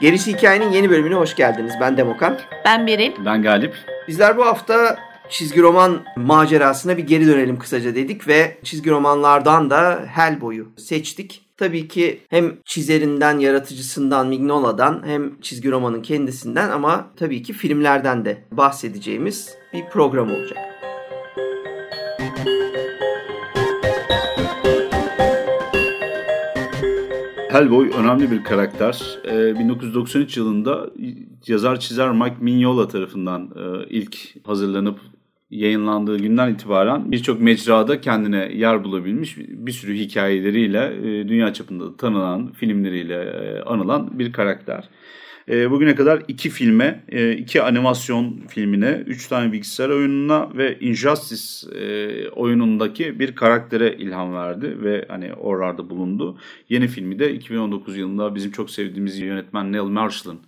Gerisi Hikayenin yeni bölümüne hoş geldiniz. Ben Demokan. Ben Beril. Ben Galip. Bizler bu hafta çizgi roman macerasına bir geri dönelim kısaca dedik ve çizgi romanlardan da Hellboy'u seçtik. Tabii ki hem çizerinden, yaratıcısından, Mignola'dan hem çizgi romanın kendisinden ama tabii ki filmlerden de bahsedeceğimiz bir program olacak. Hellboy önemli bir karakter. Ee, 1993 yılında yazar çizer Mike Mignola tarafından e, ilk hazırlanıp yayınlandığı günden itibaren birçok mecrada kendine yer bulabilmiş bir sürü hikayeleriyle e, dünya çapında tanınan filmleriyle e, anılan bir karakter. E, bugüne kadar iki filme, e, iki animasyon filmine, üç tane bilgisayar oyununa ve Injustice e, oyunundaki bir karaktere ilham verdi ve hani oralarda bulundu. Yeni filmi de 2019 yılında bizim çok sevdiğimiz yönetmen Neil Marshall'ın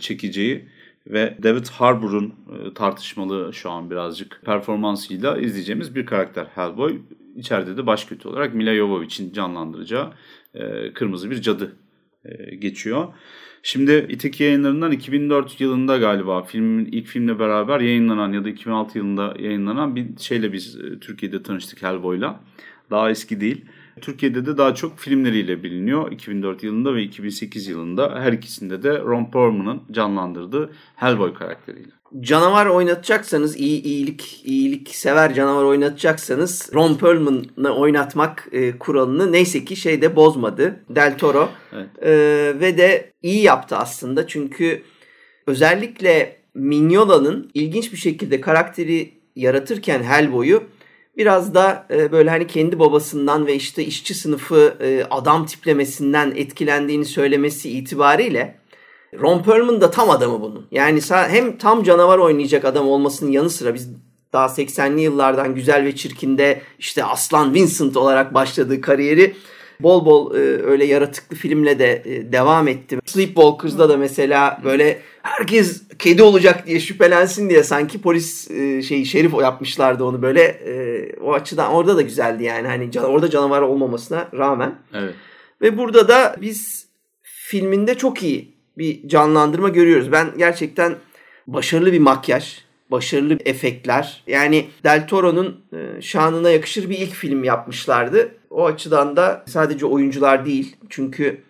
çekeceği ve David Harbour'un e, tartışmalı şu an birazcık performansıyla izleyeceğimiz bir karakter Hellboy. İçeride de baş kötü olarak Mila Jovovich'in canlandıracağı e, kırmızı bir cadı e, geçiyor. Şimdi İTEK yayınlarından 2004 yılında galiba filmin ilk filmle beraber yayınlanan ya da 2006 yılında yayınlanan bir şeyle biz Türkiye'de tanıştık Hellboy'la. Daha eski değil. Türkiye'de de daha çok filmleriyle biliniyor. 2004 yılında ve 2008 yılında her ikisinde de Ron Perlman'ın canlandırdığı Hellboy karakteriyle. Canavar oynatacaksanız, iyi iyilik iyilik sever canavar oynatacaksanız Ron Perlman'ı oynatmak e, kuralını neyse ki şeyde bozmadı. Del Toro. Evet. E, ve de iyi yaptı aslında. Çünkü özellikle Mignola'nın ilginç bir şekilde karakteri yaratırken Hellboy'u biraz da e, böyle hani kendi babasından ve işte işçi sınıfı e, adam tiplemesinden etkilendiğini söylemesi itibariyle Ron Perlman da tam adamı bunun. Yani hem tam canavar oynayacak adam olmasının yanı sıra biz daha 80'li yıllardan Güzel ve Çirkin'de işte Aslan Vincent olarak başladığı kariyeri bol bol e, öyle yaratıklı filmle de e, devam etti. Sleepwalkers'da da mesela böyle herkes kedi olacak diye şüphelensin diye sanki polis e, şeyi şerif yapmışlardı onu böyle e, o açıdan orada da güzeldi yani hani can, orada canavar olmamasına rağmen. Evet. Ve burada da biz filminde çok iyi bir canlandırma görüyoruz. Ben gerçekten başarılı bir makyaj, başarılı efektler. Yani Del Toro'nun e, şanına yakışır bir ilk film yapmışlardı. O açıdan da sadece oyuncular değil. Çünkü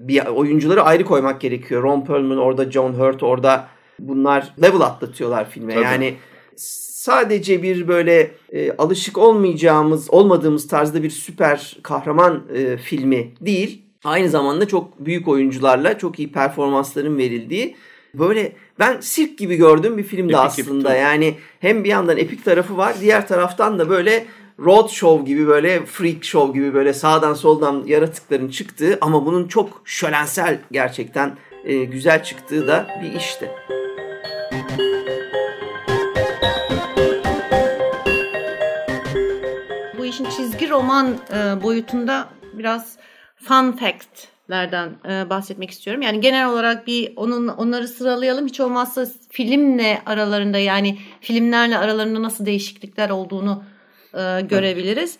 bir oyuncuları ayrı koymak gerekiyor. Ron Perlman orada, John Hurt orada. Bunlar level atlatıyorlar filme. Tabii. Yani sadece bir böyle e, alışık olmayacağımız, olmadığımız tarzda bir süper kahraman e, filmi değil. Aynı zamanda çok büyük oyuncularla çok iyi performansların verildiği böyle ben sirk gibi gördüğüm bir filmdi epik aslında. Epik, yani hem bir yandan epik tarafı var, diğer taraftan da böyle road show gibi böyle freak show gibi böyle sağdan soldan yaratıkların çıktığı ama bunun çok şölensel gerçekten e, güzel çıktığı da bir işti. Bu işin çizgi roman e, boyutunda biraz fun fact'lerden e, bahsetmek istiyorum. Yani genel olarak bir onun onları sıralayalım. Hiç olmazsa filmle aralarında yani filmlerle aralarında nasıl değişiklikler olduğunu e, görebiliriz.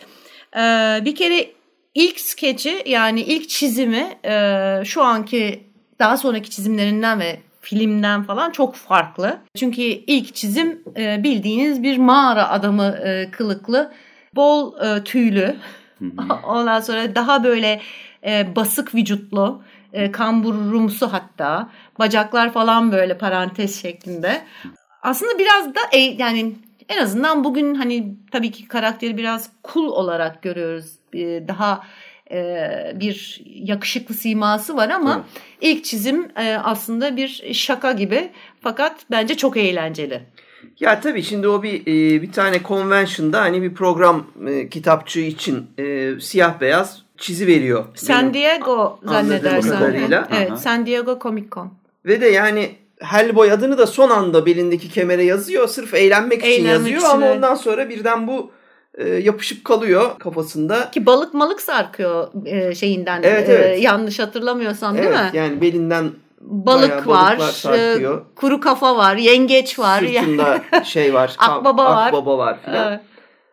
E, bir kere ilk skeci yani ilk çizimi e, şu anki daha sonraki çizimlerinden ve filmden falan çok farklı. Çünkü ilk çizim e, bildiğiniz bir mağara adamı e, kılıklı, bol e, tüylü. Ondan sonra daha böyle e, basık vücutlu, e, kamburumsu hatta. Bacaklar falan böyle parantez şeklinde. Aslında biraz da e, yani en azından bugün hani tabii ki karakteri biraz cool olarak görüyoruz. E, daha e, bir yakışıklı siması var ama evet. ilk çizim e, aslında bir şaka gibi fakat bence çok eğlenceli. Ya tabii şimdi o bir e, bir tane convention'da hani bir program kitapçığı için siyah beyaz çizi veriyor. San Diego zannedersem. Evet, San Diego Comic Con. Ve de yani Hellboy adını da son anda belindeki kemere yazıyor. Sırf eğlenmek, için Eğlenmek yazıyor için, ama evet. ondan sonra birden bu e, yapışıp kalıyor kafasında. Ki balık malık sarkıyor e, şeyinden. Evet, e, evet. yanlış hatırlamıyorsam değil evet mi? yani belinden Balık var, balıklar sarkıyor. e, kuru kafa var, yengeç var. sırtında şey var. Akbaba var. Akbaba var filan. Evet.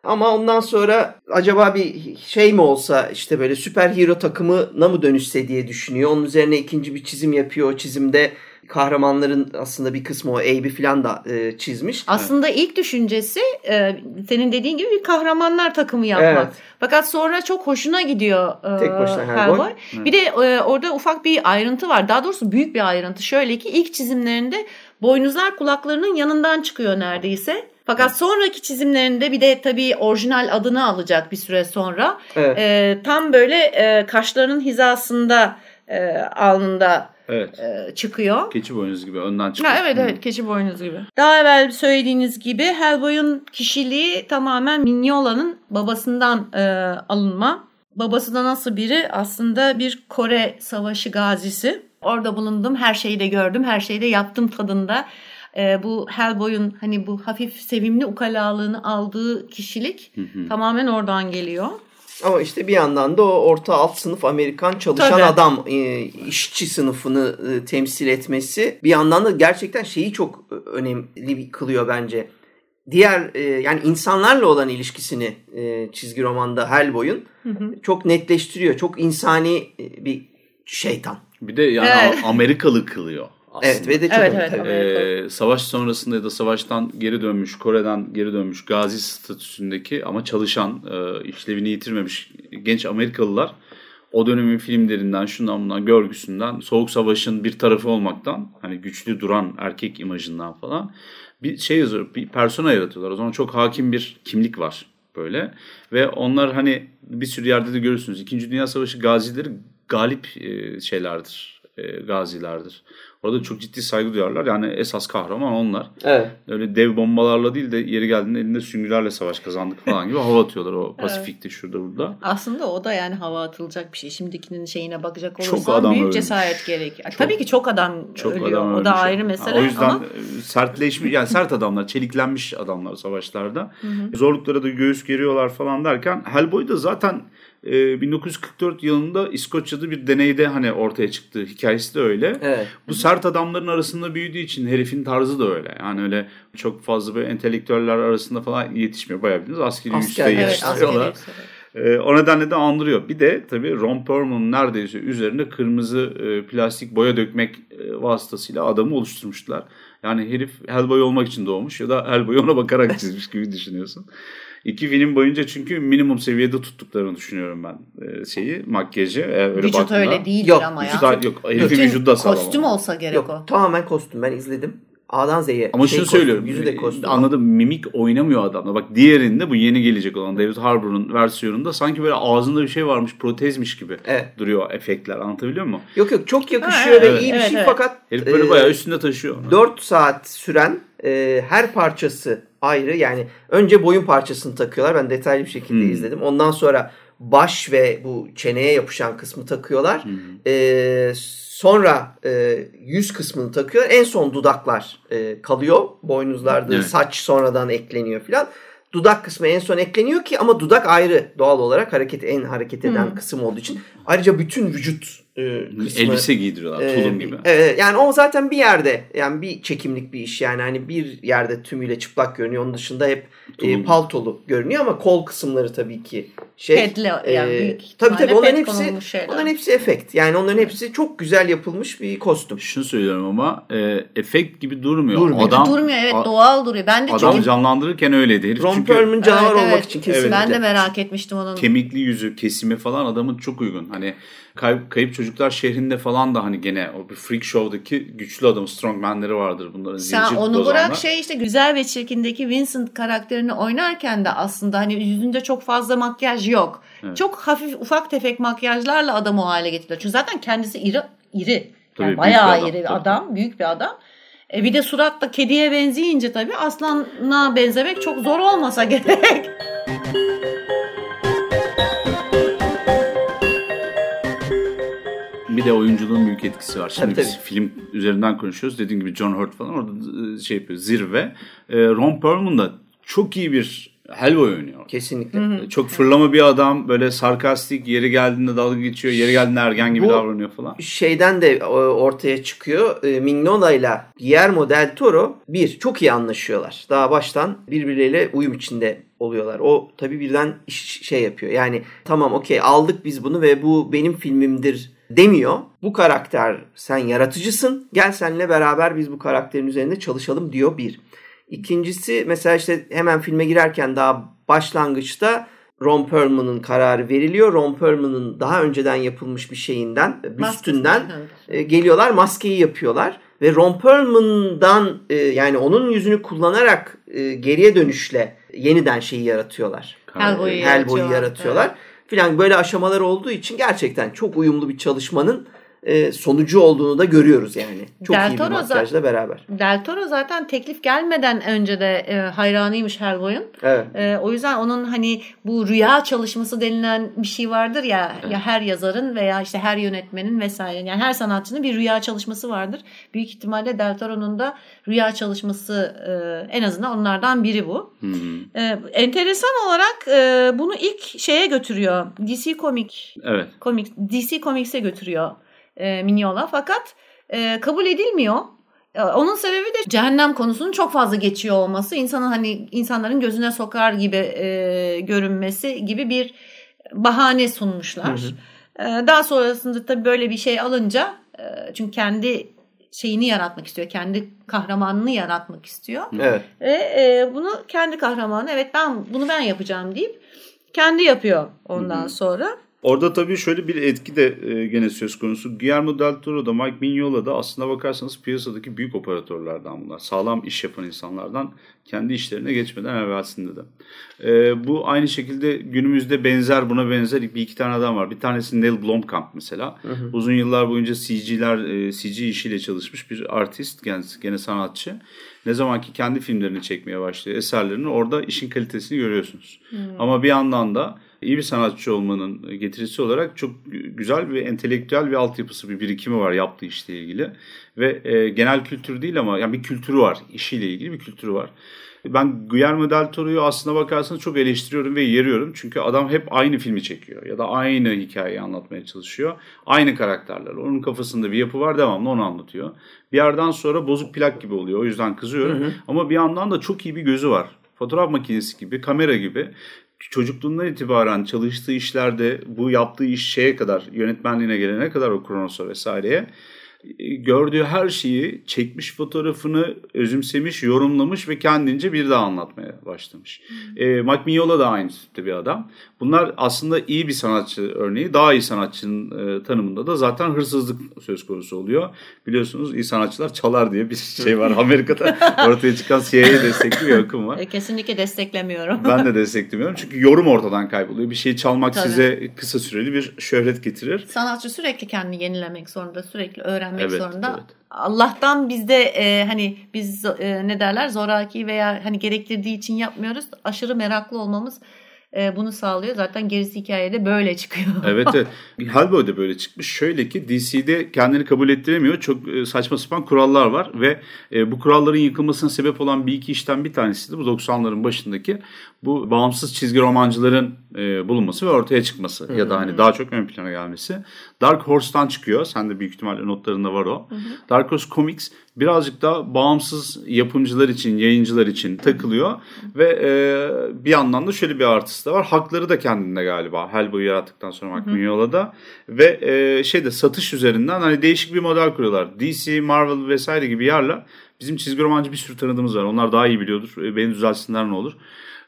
Ama ondan sonra acaba bir şey mi olsa işte böyle süper hero takımına mı dönüşse diye düşünüyor. Onun üzerine ikinci bir çizim yapıyor. O çizimde kahramanların aslında bir kısmı o Abe'i falan da e, çizmiş. Aslında ilk düşüncesi e, senin dediğin gibi bir kahramanlar takımı yapmak. Evet. Fakat sonra çok hoşuna gidiyor e, Tek başına Hellboy. Bir de e, orada ufak bir ayrıntı var. Daha doğrusu büyük bir ayrıntı. Şöyle ki ilk çizimlerinde boynuzlar kulaklarının yanından çıkıyor neredeyse. Fakat sonraki çizimlerinde bir de tabii orijinal adını alacak bir süre sonra. Evet. E, tam böyle e, kaşlarının hizasında e, alnında Evet. e, çıkıyor. Keçi boynuzu gibi önden çıkıyor. Ha, evet evet keçi boynuzu gibi. Daha evvel söylediğiniz gibi Hellboy'un kişiliği tamamen Mignola'nın babasından e, alınma. Babası da nasıl biri? Aslında bir Kore Savaşı gazisi. Orada bulundum, her şeyi de gördüm, her şeyi de yaptım tadında. E, bu Hellboy'un hani bu hafif sevimli ukalalığını aldığı kişilik tamamen oradan geliyor. Ama işte bir yandan da o orta alt sınıf Amerikan çalışan Tabii. adam e, işçi sınıfını e, temsil etmesi bir yandan da gerçekten şeyi çok önemli kılıyor bence. Diğer e, yani insanlarla olan ilişkisini e, çizgi romanda Hellboy'un çok netleştiriyor. Çok insani e, bir şeytan. Bir de yani Evet. Amerikalı kılıyor aslında. Evet ve de çok Evet, evet, tabii. Ee, savaş sonrasında ya da savaştan geri dönmüş, Kore'den geri dönmüş gazi statüsündeki ama çalışan, e, işlevini yitirmemiş genç Amerikalılar o dönemin filmlerinden, şundan bundan, görgüsünden, Soğuk Savaş'ın bir tarafı olmaktan, hani güçlü duran erkek imajından falan bir şey yazıyor, bir persona yaratıyorlar. O zaman çok hakim bir kimlik var böyle. Ve onlar hani bir sürü yerde de görürsünüz. İkinci Dünya Savaşı gazileri galip e, şeylerdir, e, gazilerdir. Orada çok ciddi saygı duyarlar. Yani esas kahraman onlar. Evet. Öyle dev bombalarla değil de yeri geldiğinde elinde süngülerle savaş kazandık falan gibi hava atıyorlar o Pasifik'te şurada burada. Aslında o da yani hava atılacak bir şey. Şimdikinin şeyine bakacak Çok olursan adam büyük ölmüş. cesaret gerek. Tabii ki çok adam Çok ölüyor. adam o da ölmüş. ayrı mesele O yüzden ama e, sertleşmiş yani sert adamlar, çeliklenmiş adamlar savaşlarda. Zorluklara da göğüs geriyorlar falan derken Hellboy da zaten e, 1944 yılında İskoçya'da bir deneyde hani ortaya çıktı. Hikayesi de öyle. Evet. Bu sert adamların arasında büyüdüğü için herifin tarzı da öyle. Yani öyle çok fazla böyle entelektüeller arasında falan yetişmiyor. Bayağı bildiğiniz askeri Asker, üste evet, yetiştiriyorlar. askeri. Ee, o nedenle de andırıyor. Bir de tabii Ron Perlman'ın neredeyse üzerine kırmızı e, plastik boya dökmek e, vasıtasıyla adamı oluşturmuşlar. Yani herif Hellboy olmak için doğmuş ya da Hellboy ona bakarak çizmiş gibi düşünüyorsun. İki film boyunca çünkü minimum seviyede tuttuklarını düşünüyorum ben e, şeyi, makyajı. e, öyle Vücut baktığında. öyle değildir Yok, ama ya. Vücut yok, herifin Bütün vücudu da sağlam. Kostüm olsa gerek Yok o. tamamen kostüm ben izledim. A'dan Z'ye. Ama şey şunu kostüm, söylüyorum. Yüzü de kostüm. Anladım. Mimik oynamıyor adamla. Bak diğerinde bu yeni gelecek olan David Harbour'un versiyonunda sanki böyle ağzında bir şey varmış, protezmiş gibi Evet. duruyor efektler. Anlatabiliyor muyum? Yok yok çok yakışıyor Ha, ve evet. iyi bir Evet, şey evet. fakat Herif böyle e, bayağı üstünde taşıyor. onu. 4 saat süren e, her parçası ayrı. Yani önce boyun parçasını takıyorlar. Ben detaylı bir şekilde Hmm. izledim. Ondan sonra baş ve bu çeneye yapışan kısmı takıyorlar. E, sonra e, yüz kısmını takıyorlar. En son dudaklar e, kalıyor. Boynuzlarda Evet. saç sonradan ekleniyor filan. Dudak kısmı en son ekleniyor ki ama dudak ayrı doğal olarak hareket en hareket eden kısım olduğu için. Ayrıca bütün vücut e, kısmı Elbise giydiriyorlar ee, tulum gibi. Evet yani o zaten bir yerde yani bir çekimlik bir iş yani hani bir yerde tümüyle çıplak görünüyor onun dışında hep e, paltolu görünüyor ama kol kısımları tabii ki şey. Pedle yani e, büyük tabii tabii onların hepsi onların hepsi efekt yani onların hepsi çok güzel yapılmış bir kostüm. Şunu söylüyorum ama e, efekt gibi durmuyor. Durmuyor. Adam, Durmuyor evet a- doğal duruyor. Ben de Adam çünkü canlandırırken öyleydi. Herif Ron çünkü Perlman canavar Evet, olmak evet. için Evet. kesinlikle. ben de merak etmiştim onun. kemikli yüzü, kesimi falan adamın çok uygun. Hani kayıp, kayıp çocuklar şehrinde falan da hani gene o bir freak show'daki güçlü adam strongmanleri vardır bunların. Sen zincir onu bozanlar. bırak şey işte güzel ve çirkindeki Vincent karakterini oynarken de aslında hani yüzünde çok fazla makyaj yok. Çok hafif ufak tefek makyajlarla adamı o hale getiriyor. Çünkü zaten kendisi iri iri. Tabii, Yani bayağı bir adam, iri bir tabii. adam, büyük bir adam. E bir de surat da kediye benzeyince tabii aslana benzemek çok zor olmasa gerek. Bir de oyunculuğun büyük etkisi var. Şimdi tabii, biz tabii. film üzerinden konuşuyoruz. Dediğim gibi John Hurt falan orada şey yapıyor zirve. Ron Perlman da çok iyi bir Hellboy oynuyor. Kesinlikle. Hı hı. Çok fırlama bir adam böyle sarkastik yeri geldiğinde dalga geçiyor yeri geldiğinde ergen gibi Bu, davranıyor falan. Şeyden de ortaya çıkıyor. E, Mignola ile Guillermo del Toro bir çok iyi anlaşıyorlar. Daha baştan birbirleriyle uyum içinde oluyorlar. O tabii birden şey yapıyor. Yani tamam okey aldık biz bunu ve bu benim filmimdir demiyor. Bu karakter sen yaratıcısın. Gel seninle beraber biz bu karakterin üzerinde çalışalım diyor bir. İkincisi mesela işte hemen filme girerken daha başlangıçta Ron Perlman'ın kararı veriliyor. Ron Perlman'ın daha önceden yapılmış bir şeyinden, büstünden e, geliyorlar maskeyi yapıyorlar. Ve Ron Perlman'dan e, yani onun yüzünü kullanarak e, geriye dönüşle yeniden şeyi yaratıyorlar. Hellboy'u Hellboy yaratıyorlar. yaratıyorlar. Evet. Filan böyle aşamalar olduğu için gerçekten çok uyumlu bir çalışmanın e, sonucu olduğunu da görüyoruz yani. Çok Del iyi bir makyajla beraber. Del Toro zaten teklif gelmeden önce de e, hayranıymış Hellboy'un. Evet. E, o yüzden onun hani bu rüya çalışması denilen bir şey vardır ya evet. ya her yazarın veya işte her yönetmenin vesaire yani her sanatçının bir rüya çalışması vardır. Büyük ihtimalle Del Toro'nun da rüya çalışması e, en azından onlardan biri bu. Hı hı. E, enteresan olarak e, bunu ilk şeye götürüyor. DC Comic. Evet. Comics, DC Comics'e götürüyor e, Mignola fakat e, kabul edilmiyor. E, onun sebebi de cehennem konusunun çok fazla geçiyor olması, insanın hani insanların gözüne sokar gibi e, görünmesi gibi bir bahane sunmuşlar. Hı hı. E, daha sonrasında tabii böyle bir şey alınca e, çünkü kendi şeyini yaratmak istiyor. Kendi kahramanını yaratmak istiyor. Evet. Ve e, bunu kendi kahramanı evet ben bunu ben yapacağım deyip kendi yapıyor ondan Hı-hı. sonra. Orada tabii şöyle bir etki de e, gene söz konusu. Guillermo del Toro da Mike Mignola da aslında bakarsanız piyasadaki büyük operatörlerden bunlar. Sağlam iş yapan insanlardan kendi işlerine geçmeden evvelsinde de. E, bu aynı şekilde günümüzde benzer buna benzer bir iki tane adam var. Bir tanesi Neil Blomkamp mesela. Hı hı. Uzun yıllar boyunca CG'ler, e, CG işiyle çalışmış bir artist, gene, gene sanatçı. Ne zaman ki kendi filmlerini çekmeye başlıyor, eserlerini orada işin kalitesini görüyorsunuz. Hı. Ama bir yandan da iyi bir sanatçı olmanın getirisi olarak çok güzel bir entelektüel bir altyapısı, bir birikimi var yaptığı işle ilgili. Ve e, genel kültür değil ama yani bir kültürü var, işiyle ilgili bir kültürü var. Ben Guillermo del Toro'yu aslına bakarsanız çok eleştiriyorum ve yeriyorum. Çünkü adam hep aynı filmi çekiyor ya da aynı hikayeyi anlatmaya çalışıyor. Aynı karakterler. Onun kafasında bir yapı var devamlı onu anlatıyor. Bir yerden sonra bozuk plak gibi oluyor. O yüzden kızıyorum. Hı hı. Ama bir yandan da çok iyi bir gözü var fotoğraf makinesi gibi, kamera gibi çocukluğundan itibaren çalıştığı işlerde bu yaptığı iş şeye kadar yönetmenliğine gelene kadar o Kronos'a vesaireye gördüğü her şeyi çekmiş fotoğrafını özümsemiş, yorumlamış ve kendince bir daha anlatmaya başlamış. E, Mike Mignola da aynı tipte bir adam. Bunlar aslında iyi bir sanatçı örneği. Daha iyi sanatçının e, tanımında da zaten hırsızlık söz konusu oluyor. Biliyorsunuz iyi sanatçılar çalar diye bir şey var Amerika'da. ortaya çıkan CIA destekli bir akım var. E, kesinlikle desteklemiyorum. ben de desteklemiyorum. Çünkü yorum ortadan kayboluyor. Bir şeyi çalmak Tabii. size kısa süreli bir şöhret getirir. Sanatçı sürekli kendini yenilemek zorunda, sürekli öğrenmek evet, zorunda. Evet. Allah'tan bizde e, hani biz e, ne derler zoraki veya hani gerektirdiği için yapmıyoruz. Aşırı meraklı olmamız e, bunu sağlıyor. Zaten gerisi hikayede böyle çıkıyor. evet evet. Hellboy da böyle çıkmış. Şöyle ki DC'de kendini kabul ettiremiyor. Çok e, saçma sapan kurallar var ve e, bu kuralların yıkılmasına sebep olan bir iki işten bir tanesi de bu 90'ların başındaki bu bağımsız çizgi romancıların e, bulunması ve ortaya çıkması Hı-hı. ya da hani daha çok ön plana gelmesi. Dark Horse'tan çıkıyor. Sen de büyük ihtimalle notlarında var o. Hı-hı. Dark Horse Comics birazcık da bağımsız yapımcılar için, yayıncılar için takılıyor Hı-hı. ve e, bir yandan da şöyle bir artısı da var. Hakları da kendinde galiba. Hellboy'u yarattıktan sonra Mark Mignola'da ve e, şeyde satış üzerinden hani değişik bir model kuruyorlar. DC, Marvel vesaire gibi yerler bizim çizgi romancı bir sürü tanıdığımız var. Onlar daha iyi biliyordur. E, beni düzelsinler ne olur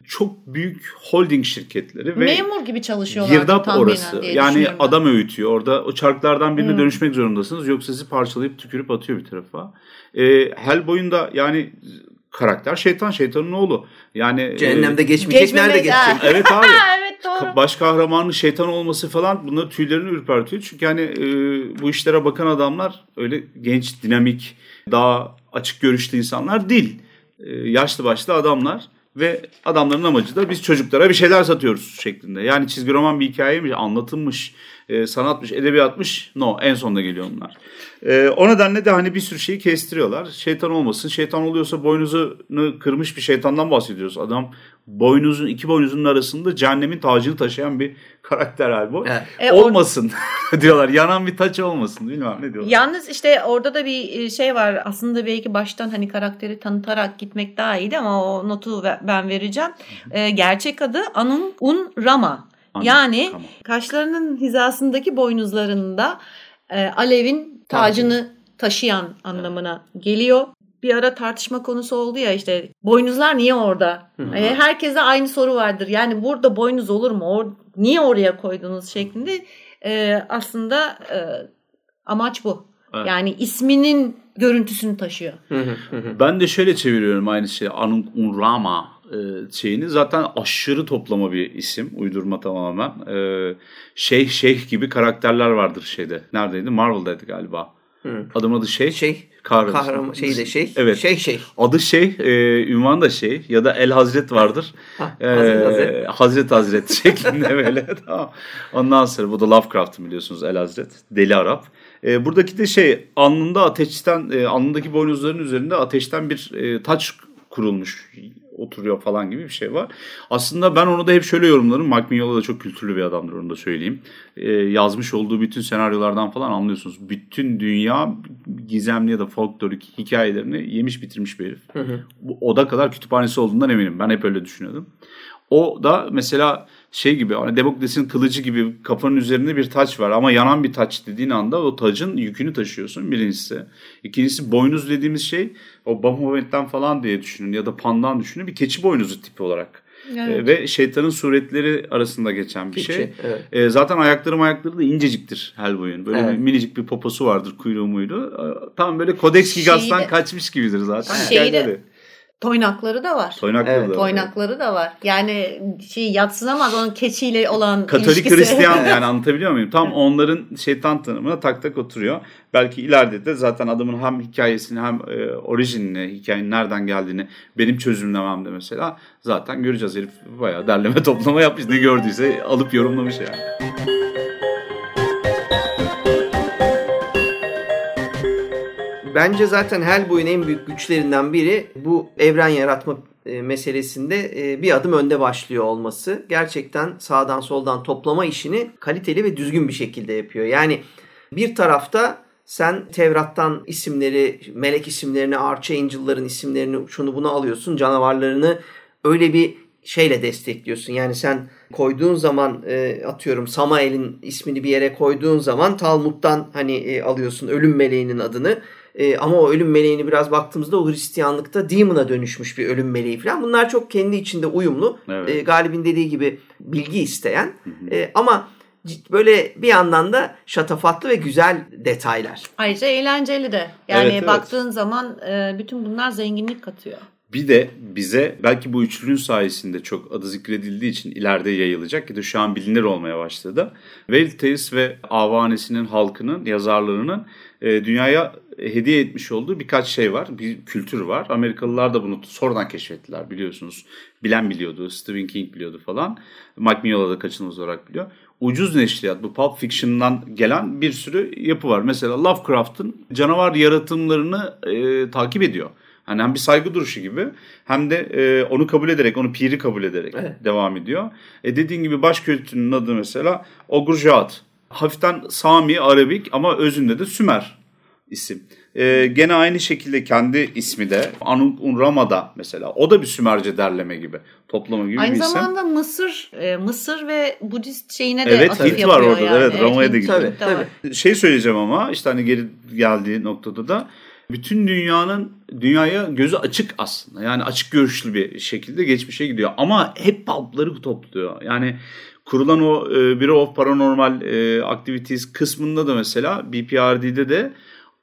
çok büyük holding şirketleri ve memur gibi çalışıyorlar. Girdap orası. Yani adam öğütüyor. Orada o çarklardan birine hmm. dönüşmek zorundasınız. Yoksa sizi parçalayıp tükürüp atıyor bir tarafa. E, Hellboy'un da yani karakter şeytan şeytanın oğlu. Yani e, cehennemde e, geçmeyecek nerede geçecek? Evet abi. evet doğru. Baş kahramanın şeytan olması falan bunları tüylerini ürpertiyor. Çünkü hani e, bu işlere bakan adamlar öyle genç, dinamik, daha açık görüşlü insanlar değil. E, yaşlı başlı adamlar ve adamların amacı da biz çocuklara bir şeyler satıyoruz şeklinde. Yani çizgi roman bir hikaye mi anlatılmış E, sanatmış, edebiyatmış no en sonunda geliyor onlar. E, o nedenle de hani bir sürü şeyi kestiriyorlar. Şeytan olmasın. Şeytan oluyorsa boynuzunu kırmış bir şeytandan bahsediyoruz. Adam boynuzun iki boynuzun arasında cehennemin tacını taşıyan bir karakter halbuki. Evet. E, olmasın diyorlar. Yanan bir taç olmasın. Bilmem ne diyorlar. Yalnız işte orada da bir e, şey var. Aslında belki baştan hani karakteri tanıtarak gitmek daha iyiydi ama o notu ben vereceğim. Ee, gerçek adı Anun Un Rama. Anladım, yani tamam. kaşlarının hizasındaki boynuzlarında e, Alev'in tacını taşıyan anlamına geliyor. Bir ara tartışma konusu oldu ya işte boynuzlar niye orada? Yani herkese aynı soru vardır. Yani burada boynuz olur mu? Or niye oraya koydunuz şeklinde. E, aslında e, amaç bu. Evet. Yani isminin görüntüsünü taşıyor. ben de şöyle çeviriyorum aynı şeyi. Anun Unrama e, şeyini zaten aşırı toplama bir isim. Uydurma tamamen. E, şeyh şeyh gibi karakterler vardır şeyde. Neredeydi? Marvel'daydı galiba. Hı. Adım adı şey. Şey. Kahraman. Kahraman şey de şey. Evet. Şey şey. Adı şey. E, ünvan da şey. Ya da El Hazret vardır. Ha, e, Hazret, Hazret. Hazret şeklinde böyle. tamam. Ondan sonra bu da Lovecraft'ın biliyorsunuz El Hazret. Deli Arap. E, buradaki de şey alnında ateşten e, alnındaki boynuzların üzerinde ateşten bir e, taç kurulmuş oturuyor falan gibi bir şey var. Aslında ben onu da hep şöyle yorumlarım. Mike Mignola da çok kültürlü bir adamdır onu da söyleyeyim. Ee, yazmış olduğu bütün senaryolardan falan anlıyorsunuz. Bütün dünya gizemli ya da folklorik hikayelerini yemiş bitirmiş bir herif. Hı hı. O da kadar kütüphanesi olduğundan eminim. Ben hep öyle düşünüyordum. O da mesela şey gibi hani Demokles'in kılıcı gibi kafanın üzerinde bir taç var ama yanan bir taç dediğin anda o tacın yükünü taşıyorsun birincisi. İkincisi boynuz dediğimiz şey o Bahumet'ten falan diye düşünün ya da Pan'dan düşünün bir keçi boynuzu tipi olarak. Evet. E, ve şeytanın suretleri arasında geçen bir Keçi, şey. Evet. E, zaten ayakları ayakları da inceciktir Hellboy'un. Böyle evet. bir minicik bir poposu vardır kuyruğu muydu. E, tam böyle Codex Gigas'tan kaçmış gibidir zaten. Şeyi de, Toynakları da var. Toynakları evet. da var. Toynakları da var. Yani şey yatsınamaz onun keçiyle olan Katolik ilişkisi. Hristiyan yani anlatabiliyor muyum? Tam onların şeytan tanımına tak tak oturuyor. Belki ileride de zaten adamın hem hikayesini hem e, orijinini, hikayenin nereden geldiğini benim çözümlememde mesela zaten göreceğiz. Herif bayağı derleme toplama yapmış. Ne gördüyse alıp yorumlamış yani. Bence zaten Hellboy'un en büyük güçlerinden biri bu evren yaratma e, meselesinde e, bir adım önde başlıyor olması. Gerçekten sağdan soldan toplama işini kaliteli ve düzgün bir şekilde yapıyor. Yani bir tarafta sen Tevrat'tan isimleri, melek isimlerini, Archangel'ların isimlerini, şunu bunu alıyorsun, canavarlarını öyle bir şeyle destekliyorsun. Yani sen koyduğun zaman e, atıyorum Samael'in ismini bir yere koyduğun zaman Talmud'dan hani alıyorsun ölüm meleğinin adını. E, ama o ölüm meleğini biraz baktığımızda o Hristiyanlıkta demon'a dönüşmüş bir ölüm meleği falan. Bunlar çok kendi içinde uyumlu. Evet. E, Galip'in dediği gibi bilgi isteyen. E, ama böyle bir yandan da şatafatlı ve güzel detaylar. Ayrıca eğlenceli de. Yani evet, evet. baktığın zaman e, bütün bunlar zenginlik katıyor. Bir de bize belki bu üçlünün sayesinde çok adı zikredildiği için ileride yayılacak ya da şu an bilinir olmaya başladı. Veltes ve avanesinin halkının, yazarlarının e, dünyaya hediye etmiş olduğu birkaç şey var. Bir kültür var. Amerikalılar da bunu sonradan keşfettiler biliyorsunuz. Bilen biliyordu. Stephen King biliyordu falan. Mike Mignola da kaçınılmaz olarak biliyor. Ucuz neşriyat bu Pulp Fiction'dan gelen bir sürü yapı var. Mesela Lovecraft'ın canavar yaratımlarını e, takip ediyor. Hani hem bir saygı duruşu gibi hem de e, onu kabul ederek, onu piri kabul ederek evet. devam ediyor. E dediğin gibi baş kültürünün adı mesela Ogurjat. Hafiften Sami, Arabik ama özünde de Sümer isim. Ee, gene aynı şekilde kendi ismi de Anung Unrama'da mesela. O da bir Sümerce derleme gibi. Toplama gibi aynı bir isim. Aynı zamanda Mısır e, Mısır ve Budist şeyine de evet, atıf Hint var orada. Yani. Evet, Roma'ya da gidiyor. Tabii, tabii. Şey söyleyeceğim ama işte hani geri geldiği noktada da bütün dünyanın dünyaya gözü açık aslında. Yani açık görüşlü bir şekilde geçmişe gidiyor. Ama hep pulpları topluyor. Yani kurulan o e, Bureau of Paranormal e, Activities kısmında da mesela BPRD'de de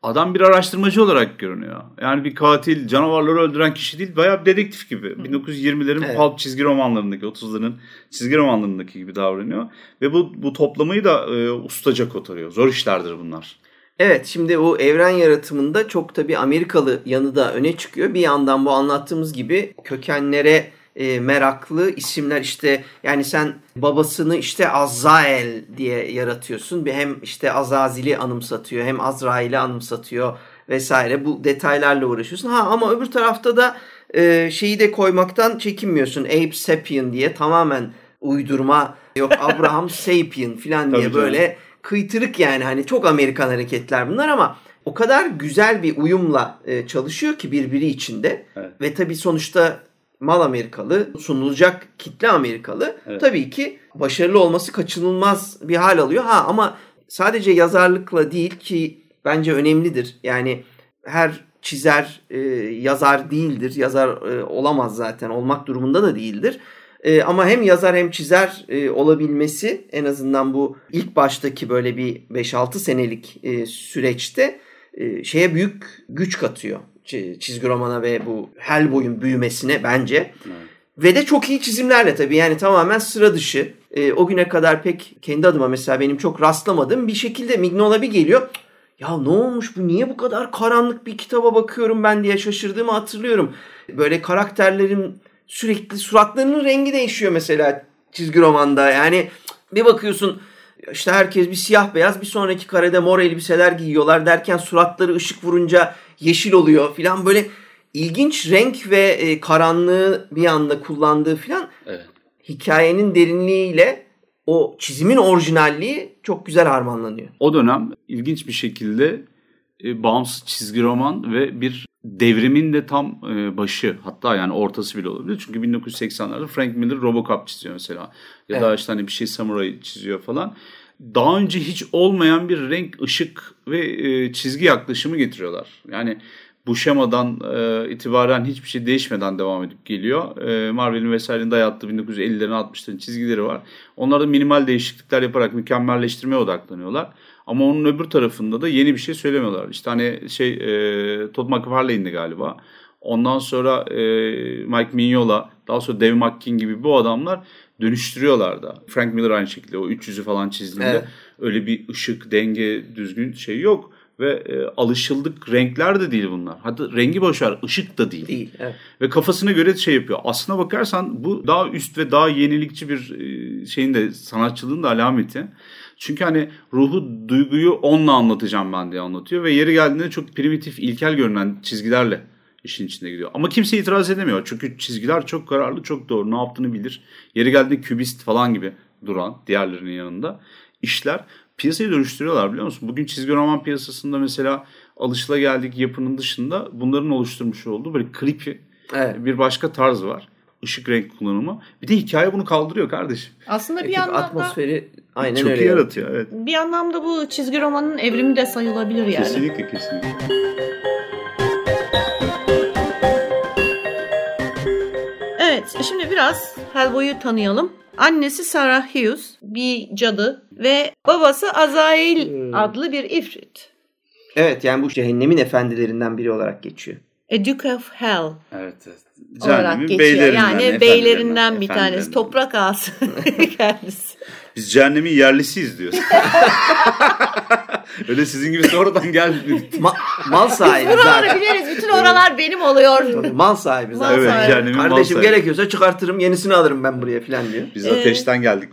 adam bir araştırmacı olarak görünüyor. Yani bir katil, canavarları öldüren kişi değil, bayağı bir dedektif gibi. Hı. 1920'lerin evet. pulp çizgi romanlarındaki, 30'ların çizgi romanlarındaki gibi davranıyor. Ve bu, bu toplamayı da e, ustaca kotarıyor. Zor işlerdir bunlar. Evet şimdi bu evren yaratımında çok tabii Amerikalı yanı da öne çıkıyor. Bir yandan bu anlattığımız gibi kökenlere e, meraklı isimler işte yani sen babasını işte Azrael diye yaratıyorsun. Bir hem işte Azazil'i anımsatıyor hem Azrail'i anımsatıyor vesaire bu detaylarla uğraşıyorsun. Ha ama öbür tarafta da e, şeyi de koymaktan çekinmiyorsun. Ape Sapien diye tamamen uydurma yok Abraham Sapien falan diye böyle kıytırık yani hani çok Amerikan hareketler bunlar ama o kadar güzel bir uyumla e, çalışıyor ki birbiri içinde evet. ve tabii sonuçta mal Amerikalı, sunulacak kitle Amerikalı. Evet. Tabii ki başarılı olması kaçınılmaz bir hal alıyor. Ha ama sadece yazarlıkla değil ki bence önemlidir. Yani her çizer e, yazar değildir. Yazar e, olamaz zaten. Olmak durumunda da değildir. E, ama hem yazar hem çizer e, olabilmesi en azından bu ilk baştaki böyle bir 5-6 senelik e, süreçte e, şeye büyük güç katıyor. Çizgi romana ve bu Hellboy'un büyümesine bence. Evet. Ve de çok iyi çizimlerle tabii yani tamamen sıra dışı. E, o güne kadar pek kendi adıma mesela benim çok rastlamadığım bir şekilde Mignola bir geliyor. Ya ne olmuş bu niye bu kadar karanlık bir kitaba bakıyorum ben diye şaşırdığımı hatırlıyorum. Böyle karakterlerin sürekli suratlarının rengi değişiyor mesela çizgi romanda. Yani bir bakıyorsun işte herkes bir siyah beyaz bir sonraki karede mor elbiseler giyiyorlar derken suratları ışık vurunca yeşil oluyor filan böyle ilginç renk ve e, karanlığı bir anda kullandığı filan evet. hikayenin derinliğiyle o çizimin orijinalliği çok güzel harmanlanıyor. O dönem ilginç bir şekilde e, bağımsız çizgi roman ve bir devrimin de tam e, başı hatta yani ortası bile olabilir. Çünkü 1980'lerde Frank Miller Robocop çiziyor mesela. Ya evet. da işte hani bir şey Samurai çiziyor falan. Daha önce hiç olmayan bir renk, ışık ve e, çizgi yaklaşımı getiriyorlar. Yani bu şemadan e, itibaren hiçbir şey değişmeden devam edip geliyor. E, Marvel'in vesairenin dayattığı 1950'lerin 60'ların çizgileri var. Onlar da minimal değişiklikler yaparak mükemmelleştirmeye odaklanıyorlar. Ama onun öbür tarafında da yeni bir şey söylemiyorlar. İşte hani şey e, Todd McFarlane'di galiba. Ondan sonra e, Mike Mignola, daha sonra Dave McKean gibi bu adamlar dönüştürüyorlar da. Frank Miller aynı şekilde o 300'ü falan çizdiğinde evet. öyle bir ışık, denge, düzgün şey yok. Ve e, alışıldık renkler de değil bunlar. Hatta rengi boşver, ışık da değil. Değil, evet. Ve kafasına göre şey yapıyor. Aslına bakarsan bu daha üst ve daha yenilikçi bir e, şeyin de sanatçılığın da alameti. Çünkü hani ruhu, duyguyu onunla anlatacağım ben diye anlatıyor. Ve yeri geldiğinde çok primitif, ilkel görünen çizgilerle işin içinde gidiyor. Ama kimse itiraz edemiyor. Çünkü çizgiler çok kararlı, çok doğru. Ne yaptığını bilir. Yeri geldiğinde kübist falan gibi duran diğerlerinin yanında işler piyasayı dönüştürüyorlar biliyor musun? Bugün çizgi roman piyasasında mesela alışılageldik yapının dışında bunların oluşturmuş olduğu böyle creepy evet. bir başka tarz var. Işık renk kullanımı. Bir de hikaye bunu kaldırıyor kardeşim. Aslında bir anlamda atmosferi aynen çok öyle. iyi yaratıyor evet. Bir anlamda bu çizgi romanın evrimi de sayılabilir yani. Kesinlikle kesinlikle. Evet şimdi biraz Hellboy'u tanıyalım. Annesi Sarah Hughes bir cadı ve babası Azail hmm. adlı bir ifrit. Evet yani bu cehennemin efendilerinden biri olarak geçiyor. A Duke of Hell. Evet, evet. olarak geçiyor. Beylerinden, yani beylerinden bir tanesi. Toprak ağası kendisi. Biz cehennemin yerlisiyiz diyoruz. Öyle sizin gibi sonradan gelmiyor. Ma- mal sahibi Biz zaten. biliriz. Bütün oralar benim oluyor. Mal sahibi zaten. Evet, cehennemin mal Kardeşim sahibi. gerekiyorsa çıkartırım yenisini alırım ben buraya falan diyor. Biz ateşten geldik.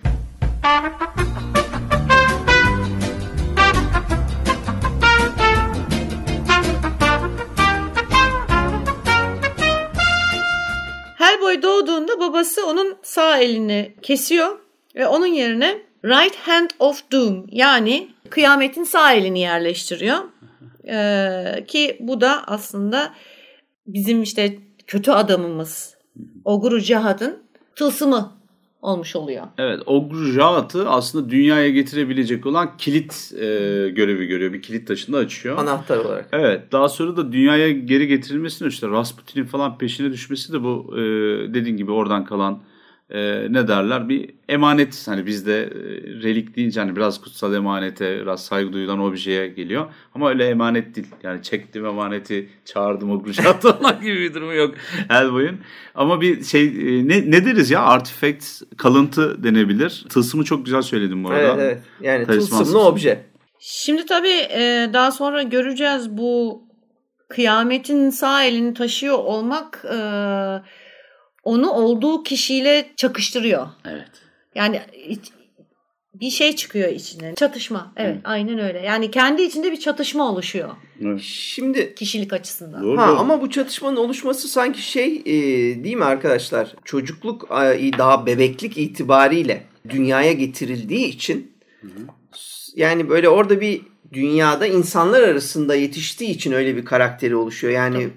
Hellboy doğduğunda babası onun sağ elini kesiyor ve onun yerine Right Hand of Doom yani kıyametin sağ elini yerleştiriyor. Ee, ki bu da aslında bizim işte kötü adamımız Ogru Cihad'ın tılsımı olmuş oluyor. Evet, Ogru Jat'ı aslında dünyaya getirebilecek olan kilit e, görevi görüyor. Bir kilit taşını açıyor. Anahtar olarak. Evet, daha sonra da dünyaya geri getirilmesini işte Rasputin'in falan peşine düşmesi de bu e, dediğin gibi oradan kalan e, ne derler? Bir emanet hani bizde e, relik deyince hani biraz kutsal emanete biraz saygı duyulan objeye geliyor. Ama öyle emanet değil. Yani çektim emaneti çağırdım o kuşat falan gibi bir durumu yok Hellboy'un. Ama bir şey e, ne, ne deriz ya? Artifact kalıntı denebilir. Tılsımı çok güzel söyledim bu arada. Evet, evet. yani tılsımlı obje. Şimdi tabii e, daha sonra göreceğiz bu kıyametin sağ elini taşıyor olmak e, onu olduğu kişiyle çakıştırıyor. Evet. Yani bir şey çıkıyor içine. Çatışma. Evet, Hı. aynen öyle. Yani kendi içinde bir çatışma oluşuyor. Evet. Şimdi kişilik açısından. Doğru, ha ama bu çatışmanın oluşması sanki şey e, değil mi arkadaşlar? Çocukluk e, daha bebeklik itibariyle dünyaya getirildiği için hı hı. yani böyle orada bir dünyada insanlar arasında yetiştiği için öyle bir karakteri oluşuyor. Yani Tabii.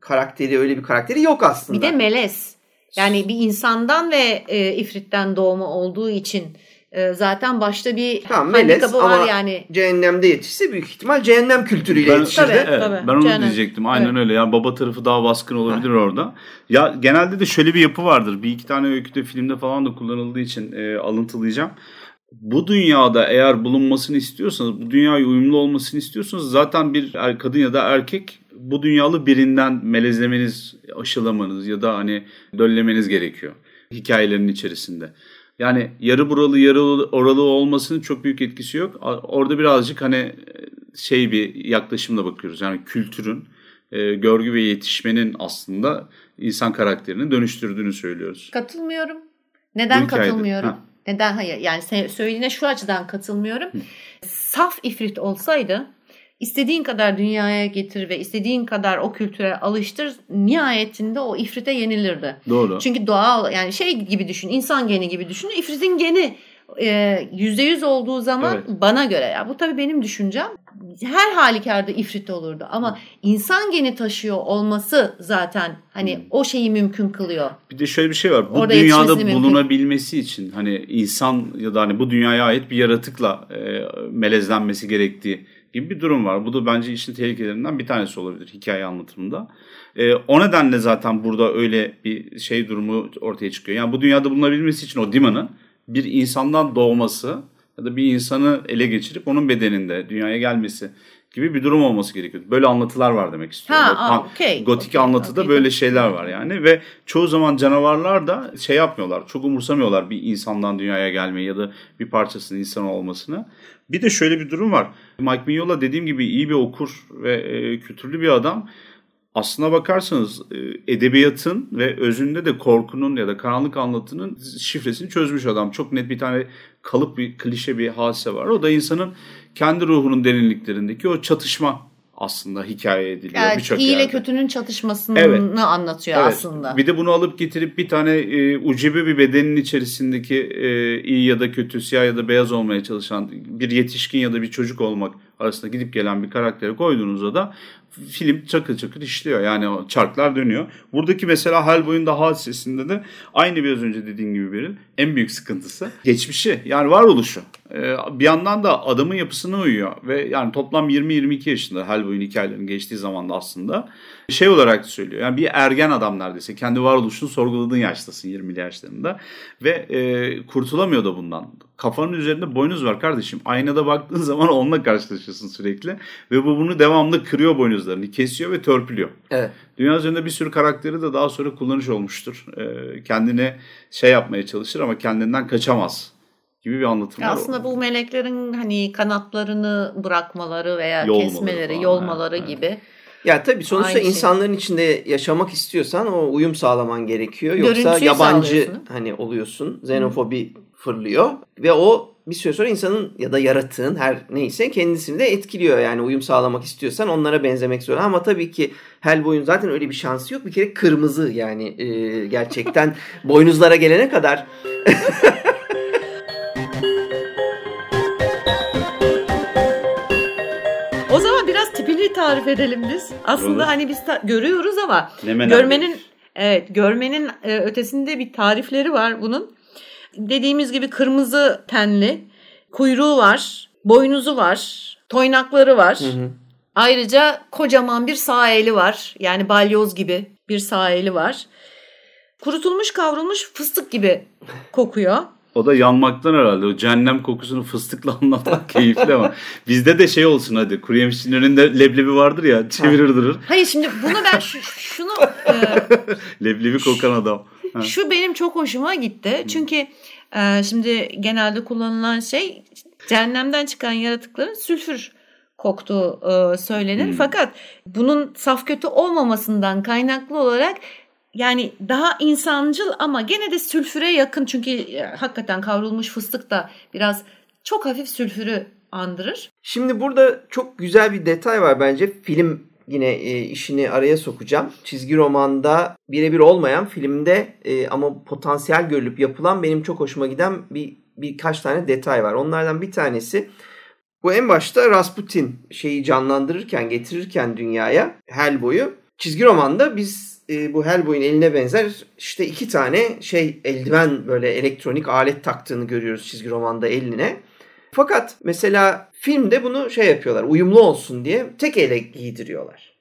karakteri öyle bir karakteri yok aslında. Bir de melez. Yani bir insandan ve e, ifritten doğma olduğu için e, zaten başta bir tamam, handikapı var ama yani. Cehennemde yetişse büyük ihtimal cehennem kültürüyle ben, yetişirdi. Tabii, evet, tabii. Ben onu cehennem. diyecektim. Aynen evet. öyle. Yani baba tarafı daha baskın olabilir ha. orada. Ya genelde de şöyle bir yapı vardır. Bir iki tane öyküde filmde falan da kullanıldığı için e, alıntılayacağım bu dünyada eğer bulunmasını istiyorsanız, bu dünyaya uyumlu olmasını istiyorsanız zaten bir er, kadın ya da erkek bu dünyalı birinden melezlemeniz, aşılamanız ya da hani döllemeniz gerekiyor hikayelerin içerisinde. Yani yarı buralı yarı oralı olmasının çok büyük etkisi yok. Orada birazcık hani şey bir yaklaşımla bakıyoruz. Yani kültürün, e, görgü ve yetişmenin aslında insan karakterini dönüştürdüğünü söylüyoruz. Katılmıyorum. Neden katılmıyorum? Ha. Neden hayır? Yani söylediğine şu açıdan katılmıyorum. Hı. Saf ifrit olsaydı istediğin kadar dünyaya getir ve istediğin kadar o kültüre alıştır nihayetinde o ifrite yenilirdi. Doğru. Çünkü doğal yani şey gibi düşün insan geni gibi düşün ifritin geni e, yüzde yüz olduğu zaman evet. bana göre ya bu tabii benim düşüncem her halükarda ifrit olurdu ama insan geni taşıyor olması zaten hani hmm. o şeyi mümkün kılıyor. Bir de şöyle bir şey var. Bu Orada dünyada bulunabilmesi mümkün. için hani insan ya da hani bu dünyaya ait bir yaratıkla e, melezlenmesi gerektiği gibi bir durum var. Bu da bence işin tehlikelerinden bir tanesi olabilir hikaye anlatımında. E, o nedenle zaten burada öyle bir şey durumu ortaya çıkıyor. Yani bu dünyada bulunabilmesi için o Dima'nın bir insandan doğması ya da bir insanı ele geçirip onun bedeninde dünyaya gelmesi gibi bir durum olması gerekiyor. Böyle anlatılar var demek istiyorum. Ha, okay. Gotik okay, anlatıda okay. böyle şeyler var yani ve çoğu zaman canavarlar da şey yapmıyorlar. Çok umursamıyorlar bir insandan dünyaya gelmeyi ya da bir parçasının insan olmasını. Bir de şöyle bir durum var. Mike Mignola dediğim gibi iyi bir okur ve e, kültürlü bir adam aslına bakarsanız e, edebiyatın ve özünde de korkunun ya da karanlık anlatının şifresini çözmüş adam. Çok net bir tane kalıp bir klişe bir hadise var. O da insanın kendi ruhunun derinliklerindeki o çatışma aslında hikaye ediliyor evet, birçok iyi ile kötünün çatışmasını evet. anlatıyor evet. aslında. Bir de bunu alıp getirip bir tane e, ucube bir bedenin içerisindeki e, iyi ya da kötü, siyah ya da beyaz olmaya çalışan bir yetişkin ya da bir çocuk olmak arasında gidip gelen bir karaktere koyduğunuzda da film çakır çakır işliyor. Yani o çarklar dönüyor. Buradaki mesela Hellboy'un da hadisesinde de aynı biraz önce dediğin gibi Beril en büyük sıkıntısı geçmişi yani varoluşu. Ee, bir yandan da adamın yapısına uyuyor ve yani toplam 20-22 yaşında Hellboy'un hikayelerinin geçtiği zaman da aslında şey olarak söylüyor. Yani bir ergen adam neredeyse. Kendi varoluşunu sorguladığın yaştasın 20'li yaşlarında. Ve e, kurtulamıyor da bundan. Kafanın üzerinde boynuz var kardeşim. Aynada baktığın zaman onunla karşılaşıyorsun sürekli. Ve bu bunu devamlı kırıyor boynuzlarını. Kesiyor ve törpülüyor. Evet. Dünya üzerinde bir sürü karakteri de daha sonra kullanış olmuştur. E, kendine şey yapmaya çalışır ama kendinden kaçamaz gibi bir anlatım var. Aslında bu meleklerin hani kanatlarını bırakmaları veya yolmaları kesmeleri, falan, yolmaları evet. gibi. Ya tabii sonuçta Aynı şey. insanların şey. içinde yaşamak istiyorsan o uyum sağlaman gerekiyor. Yoksa Görüntüyü yabancı hani oluyorsun. Xenofobi Hı. Fırlıyor ve o bir süre sonra insanın ya da yaratığın her neyse kendisini de etkiliyor. Yani uyum sağlamak istiyorsan onlara benzemek zorunda. Ama tabii ki Hellboy'un zaten öyle bir şansı yok. Bir kere kırmızı yani e, gerçekten boynuzlara gelene kadar tarif edelim biz. Aslında Olur. hani biz görüyoruz ama Nemen görmenin abi. evet görmenin e, ötesinde bir tarifleri var bunun. Dediğimiz gibi kırmızı tenli, kuyruğu var, boynuzu var, toynakları var. Hı hı. Ayrıca kocaman bir sağ eli var. Yani balyoz gibi bir sağ eli var. Kurutulmuş kavrulmuş fıstık gibi kokuyor. O da yanmaktan herhalde. O cehennem kokusunu fıstıkla anlatmak keyifli ama. Bizde de şey olsun hadi. Kuru yemişçinin önünde leblebi vardır ya. Çevirir durur. Hayır şimdi bunu ben şu, şunu... E, leblebi kokan adam. Ha. Şu benim çok hoşuma gitti. Çünkü e, şimdi genelde kullanılan şey cehennemden çıkan yaratıkların sülfür koktuğu e, söylenir. Hmm. Fakat bunun saf kötü olmamasından kaynaklı olarak yani daha insancıl ama gene de sülfüre yakın çünkü e, hakikaten kavrulmuş fıstık da biraz çok hafif sülfürü andırır. Şimdi burada çok güzel bir detay var bence. Film yine e, işini araya sokacağım. Çizgi romanda birebir olmayan filmde e, ama potansiyel görülüp yapılan benim çok hoşuma giden bir birkaç tane detay var. Onlardan bir tanesi bu en başta Rasputin şeyi canlandırırken, getirirken dünyaya Hellboy'u çizgi romanda biz e, bu Hellboy'un eline benzer işte iki tane şey eldiven böyle elektronik alet taktığını görüyoruz çizgi romanda eline. Fakat mesela filmde bunu şey yapıyorlar uyumlu olsun diye tek ele giydiriyorlar.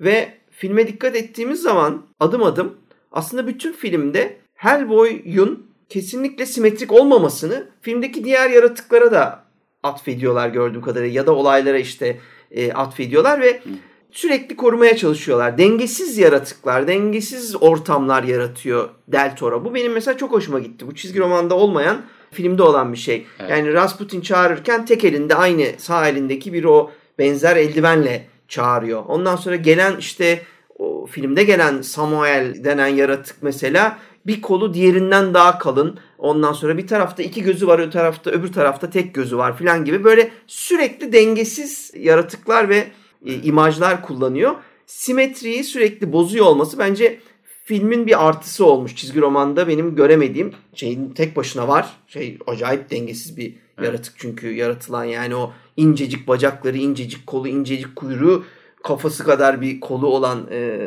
Ve filme dikkat ettiğimiz zaman adım adım aslında bütün filmde Hellboy'un kesinlikle simetrik olmamasını filmdeki diğer yaratıklara da atfediyorlar gördüğüm kadarıyla ya da olaylara işte e, atfediyorlar ve sürekli korumaya çalışıyorlar. Dengesiz yaratıklar, dengesiz ortamlar yaratıyor Del Toro. Bu benim mesela çok hoşuma gitti. Bu çizgi romanda olmayan filmde olan bir şey. Evet. Yani Rasputin çağırırken tek elinde aynı sağ elindeki bir o benzer eldivenle çağırıyor. Ondan sonra gelen işte o filmde gelen Samuel denen yaratık mesela bir kolu diğerinden daha kalın. Ondan sonra bir tarafta iki gözü var, öbür tarafta öbür tarafta tek gözü var filan gibi böyle sürekli dengesiz yaratıklar ve e, imajlar kullanıyor. Simetriyi sürekli bozuyor olması bence filmin bir artısı olmuş çizgi romanda benim göremediğim şeyin tek başına var. Şey acayip dengesiz bir evet. yaratık çünkü yaratılan yani o incecik bacakları, incecik kolu, incecik kuyruğu, kafası kadar bir kolu olan e,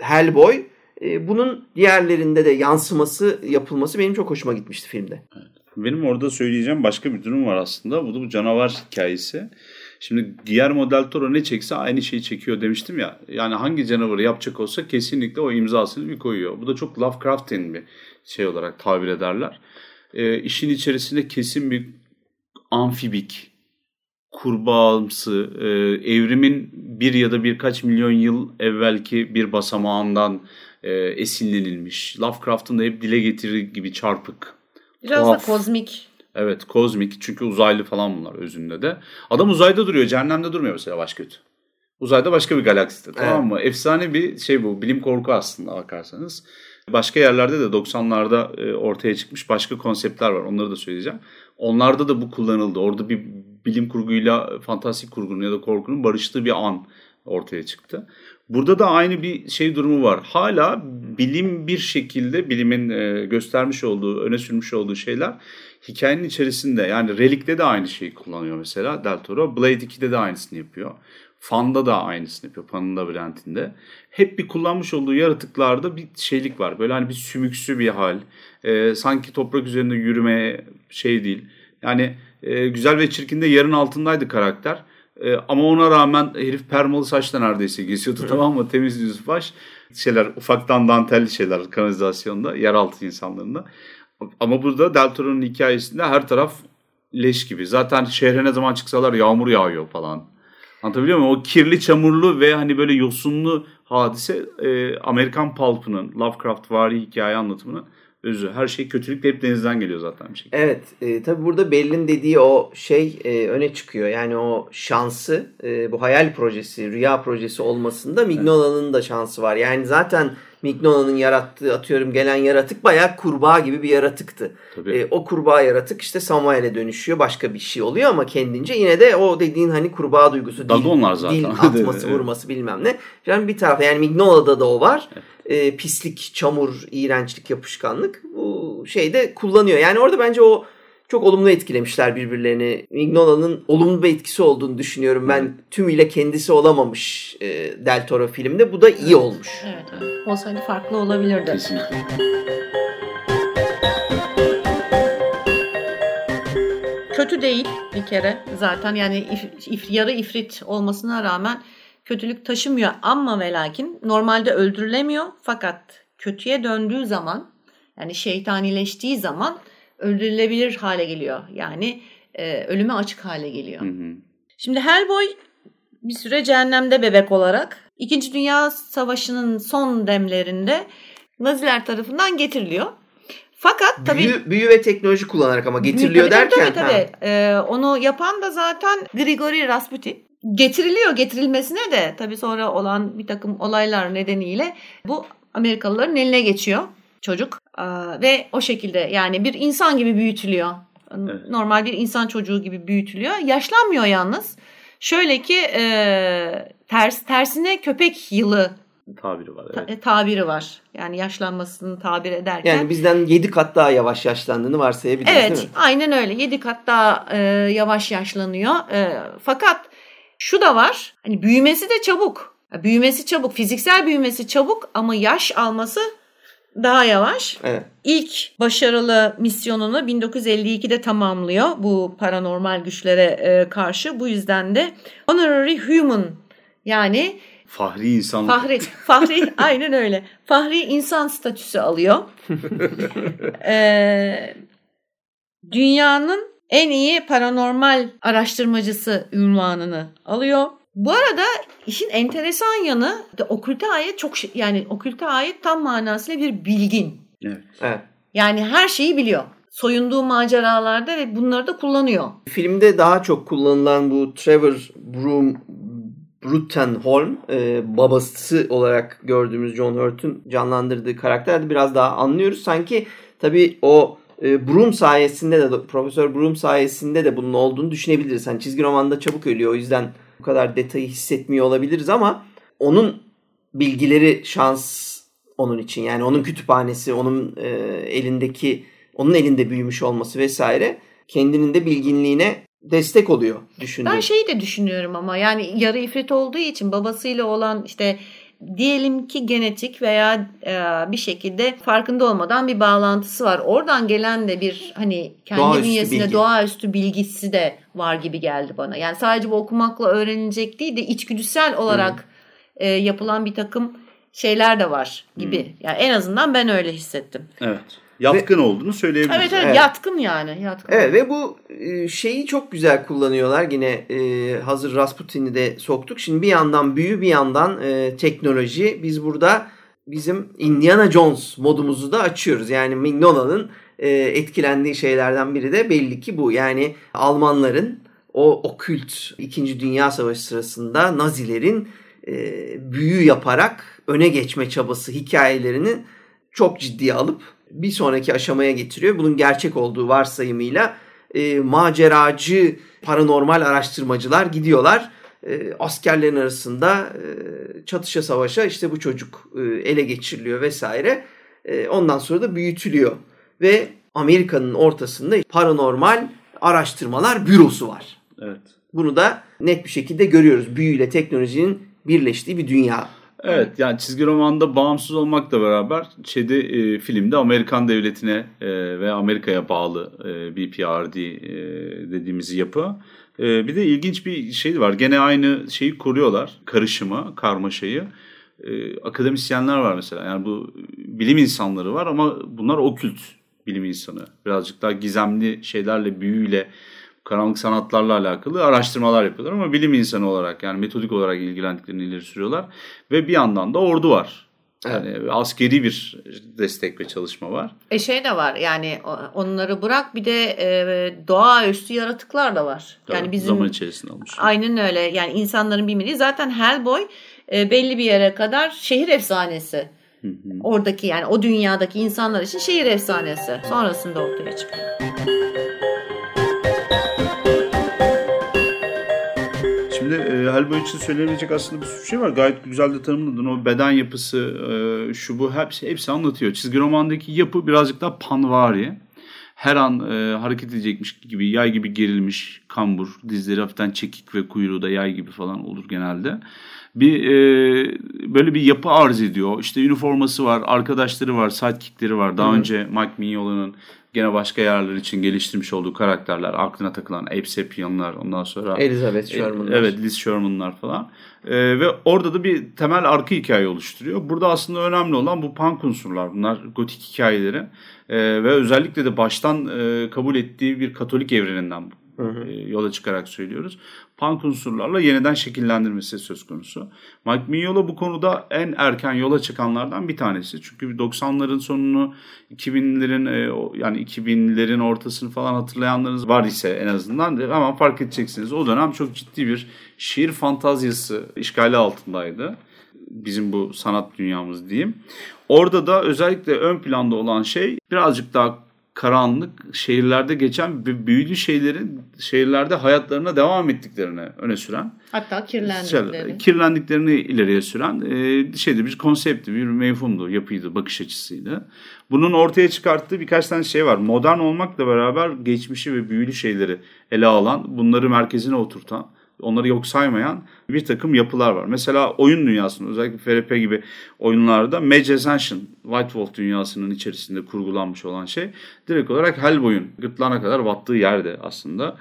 Hellboy e, bunun diğerlerinde de yansıması yapılması benim çok hoşuma gitmişti filmde. Evet. Benim orada söyleyeceğim başka bir durum var aslında. Bu da bu canavar hikayesi. Şimdi Guillermo del Toro ne çekse aynı şeyi çekiyor demiştim ya. Yani hangi canavarı yapacak olsa kesinlikle o imzasını bir koyuyor. Bu da çok Lovecraftian bir şey olarak tabir ederler. E, işin içerisinde kesin bir amfibik, kurbağamsı, e, evrimin bir ya da birkaç milyon yıl evvelki bir basamağından e, esinlenilmiş. Lovecraft'ın da hep dile getirir gibi çarpık. Biraz tuhaf. da kozmik. Evet kozmik çünkü uzaylı falan bunlar özünde de. Adam uzayda duruyor cehennemde durmuyor mesela başkötü. Uzayda başka bir galakside evet. tamam mı? Efsane bir şey bu bilim korku aslında bakarsanız. Başka yerlerde de 90'larda e, ortaya çıkmış başka konseptler var onları da söyleyeceğim. Onlarda da bu kullanıldı. Orada bir bilim kurguyla fantastik kurgunun ya da korkunun barıştığı bir an ortaya çıktı. Burada da aynı bir şey durumu var. Hala bilim bir şekilde bilimin e, göstermiş olduğu, öne sürmüş olduğu şeyler hikayenin içerisinde yani Relik'te de aynı şeyi kullanıyor mesela Del Toro. Blade 2'de de aynısını yapıyor. Fan'da da aynısını yapıyor. Pan'ın labirentinde. Hep bir kullanmış olduğu yaratıklarda bir şeylik var. Böyle hani bir sümüksü bir hal. E, sanki toprak üzerinde yürümeye şey değil. Yani e, güzel ve çirkinde yerin altındaydı karakter. E, ama ona rağmen herif permalı saçla neredeyse geziyordu tamam mı? Temiz yüz baş. Şeyler ufaktan dantelli şeyler kanalizasyonda, yeraltı insanlarında. Ama burada Del Toro'nun hikayesinde her taraf leş gibi. Zaten şehre ne zaman çıksalar yağmur yağıyor falan. Anlatabiliyor muyum? O kirli, çamurlu ve hani böyle yosunlu hadise e, Amerikan Pulp'ının Lovecraft vari hikaye anlatımının özü. Her şey kötülük de hep denizden geliyor zaten bir şekilde. Evet. E, tabii burada Bell'in dediği o şey e, öne çıkıyor. Yani o şansı e, bu hayal projesi, rüya projesi olmasında Mignola'nın evet. da şansı var. Yani zaten Mignola'nın yarattığı atıyorum gelen yaratık bayağı kurbağa gibi bir yaratıktı. E, o kurbağa yaratık işte Samuel'e dönüşüyor. Başka bir şey oluyor ama kendince yine de o dediğin hani kurbağa duygusu. Dil, zaten. dil atması vurması bilmem ne. Yani bir tarafta yani Mignola'da da o var. Evet e, pislik, çamur, iğrençlik, yapışkanlık bu şeyde kullanıyor. Yani orada bence o çok olumlu etkilemişler birbirlerini. Mignola'nın olumlu bir etkisi olduğunu düşünüyorum. Ben tümüyle kendisi olamamış e, Del Toro filmde. Bu da iyi olmuş. Evet, evet. Olsaydı farklı olabilirdi. Kesinlikle. Kötü değil bir kere zaten yani if, if, yarı ifrit olmasına rağmen kötülük taşımıyor ama ve lakin normalde öldürülemiyor fakat kötüye döndüğü zaman yani şeytanileştiği zaman öldürülebilir hale geliyor. Yani e, ölüme açık hale geliyor. Hı hı. Şimdi Hellboy bir süre cehennemde bebek olarak İkinci Dünya Savaşı'nın son demlerinde Naziler tarafından getiriliyor. Fakat tabii büyü, büyü ve teknoloji kullanarak ama getiriliyor büyü, tabii, derken tabii, tabii. Ee, onu yapan da zaten Grigori getiriliyor. Getirilmesine de tabii sonra olan bir takım olaylar nedeniyle bu Amerikalıların eline geçiyor çocuk ve o şekilde yani bir insan gibi büyütülüyor. Evet. Normal bir insan çocuğu gibi büyütülüyor. Yaşlanmıyor yalnız. Şöyle ki e, ters tersine köpek yılı tabiri var. Evet. Ta, tabiri var. Yani yaşlanmasını tabir ederken. Yani bizden 7 kat daha yavaş yaşlandığını varsayabiliriz evet, değil mi? Evet aynen öyle. 7 kat daha e, yavaş yaşlanıyor. E, fakat şu da var. Hani büyümesi de çabuk. Büyümesi çabuk. Fiziksel büyümesi çabuk ama yaş alması daha yavaş. Evet. İlk başarılı misyonunu 1952'de tamamlıyor bu paranormal güçlere e, karşı. Bu yüzden de honorary human yani Fahri insan. Fahri, fahri aynen öyle. Fahri insan statüsü alıyor. ee, dünyanın en iyi paranormal araştırmacısı ünvanını alıyor. Bu arada işin enteresan yanı okülte ayet çok yani okülte ayet tam manasıyla bir bilgin. Evet. evet. Yani her şeyi biliyor. Soyunduğu maceralarda ve bunları da kullanıyor. Filmde daha çok kullanılan bu Trevor Broom Bruttenholm e, babası olarak gördüğümüz John Hurt'un canlandırdığı karakterde biraz daha anlıyoruz. Sanki tabii o e, Broom sayesinde de Profesör Broom sayesinde de bunun olduğunu düşünebiliriz. Hani çizgi romanda çabuk ölüyor o yüzden bu kadar detayı hissetmiyor olabiliriz ama onun bilgileri şans onun için. Yani onun kütüphanesi, onun e, elindeki, onun elinde büyümüş olması vesaire kendinin de bilginliğine destek oluyor düşündüm. Ben şeyi de düşünüyorum ama yani yarı ifrit olduğu için babasıyla olan işte diyelim ki genetik veya e, bir şekilde farkında olmadan bir bağlantısı var. Oradan gelen de bir hani kendi doğaüstü bünyesinde bilgi. doğaüstü bilgisi de var gibi geldi bana. Yani sadece bu okumakla öğrenilecek değil de içgüdüsel olarak e, yapılan bir takım şeyler de var gibi. Hmm. Yani en azından ben öyle hissettim. Evet yatkın ve, olduğunu söyleyebiliriz. Evet, evet evet yatkın yani. Yatkın. Evet ve bu e, şeyi çok güzel kullanıyorlar. Yine e, hazır Rasputin'i de soktuk. Şimdi bir yandan büyü bir yandan e, teknoloji. Biz burada bizim Indiana Jones modumuzu da açıyoruz. Yani Mignola'nın e, etkilendiği şeylerden biri de belli ki bu. Yani Almanların o okült 2. Dünya Savaşı sırasında Nazilerin e, büyü yaparak öne geçme çabası hikayelerini çok ciddiye alıp bir sonraki aşamaya getiriyor. Bunun gerçek olduğu varsayımıyla e, maceracı paranormal araştırmacılar gidiyorlar. E, askerlerin arasında e, çatışa savaşa işte bu çocuk e, ele geçiriliyor vesaire. E, ondan sonra da büyütülüyor. Ve Amerika'nın ortasında paranormal araştırmalar bürosu var. Evet. Bunu da net bir şekilde görüyoruz. Büyüyle teknolojinin birleştiği bir dünya. Evet yani çizgi romanda bağımsız olmakla beraber şeyde e, filmde Amerikan devletine e, ve Amerika'ya bağlı e, BPRD e, dediğimiz yapı. E, bir de ilginç bir şey var. Gene aynı şeyi kuruyorlar. Karışımı, karmaşayı. E, akademisyenler var mesela. Yani bu bilim insanları var ama bunlar okült bilim insanı. Birazcık daha gizemli şeylerle, büyüyle karanlık sanatlarla alakalı araştırmalar yapıyorlar ama bilim insanı olarak yani metodik olarak ilgilendiklerini ileri sürüyorlar. Ve bir yandan da ordu var. Yani evet. askeri bir destek ve çalışma var. E şey de var yani onları bırak bir de e, doğaüstü yaratıklar da var. Tabii, yani bizim zaman içerisinde olmuş. Aynen öyle. Yani insanların bilmediği zaten Hellboy e, belli bir yere kadar şehir efsanesi. Hı hı. Oradaki yani o dünyadaki insanlar için şehir efsanesi. Sonrasında ortaya çıkıyor. E, Hellboy için söylenebilecek aslında bir sürü şey var. Gayet güzel de tanımladın. O beden yapısı, e, şu bu hepsi, hepsi anlatıyor. Çizgi romandaki yapı birazcık daha panvari. Her an e, hareket edecekmiş gibi, yay gibi gerilmiş, kambur, dizleri hafiften çekik ve kuyruğu da yay gibi falan olur genelde. Bir e, böyle bir yapı arz ediyor. İşte üniforması var, arkadaşları var, sidekickleri var. Daha Hı. önce Mike Mignola'nın gene başka yerler için geliştirmiş olduğu karakterler. Aklına takılan Abe Sapien'lar ondan sonra. Elizabeth Sherman'lar. Evet Liz Sherman'lar falan. Ee, ve orada da bir temel arka hikaye oluşturuyor. Burada aslında önemli olan bu punk unsurlar. Bunlar gotik hikayeleri. Ee, ve özellikle de baştan e, kabul ettiği bir katolik evreninden Hı hı. E, yola çıkarak söylüyoruz. Punk unsurlarla yeniden şekillendirmesi söz konusu. Mike Mignola bu konuda en erken yola çıkanlardan bir tanesi. Çünkü 90'ların sonunu 2000'lerin e, yani 2000'lerin ortasını falan hatırlayanlarınız var ise en azından hemen fark edeceksiniz. O dönem çok ciddi bir şiir fantazyası işgali altındaydı. bizim bu sanat dünyamız diyeyim. Orada da özellikle ön planda olan şey birazcık daha karanlık şehirlerde geçen büyülü şeylerin şehirlerde hayatlarına devam ettiklerini öne süren. Hatta kirlendiklerini. Kirlendiklerini ileriye süren e, şeydi bir konsepti, bir mevhumdu, yapıydı, bakış açısıydı. Bunun ortaya çıkarttığı birkaç tane şey var. Modern olmakla beraber geçmişi ve büyülü şeyleri ele alan, bunları merkezine oturtan onları yok saymayan bir takım yapılar var. Mesela oyun dünyasında özellikle FRP gibi oyunlarda Mage Ascension, White Wolf dünyasının içerisinde kurgulanmış olan şey direkt olarak Hellboy'un gırtlağına kadar battığı yerde aslında.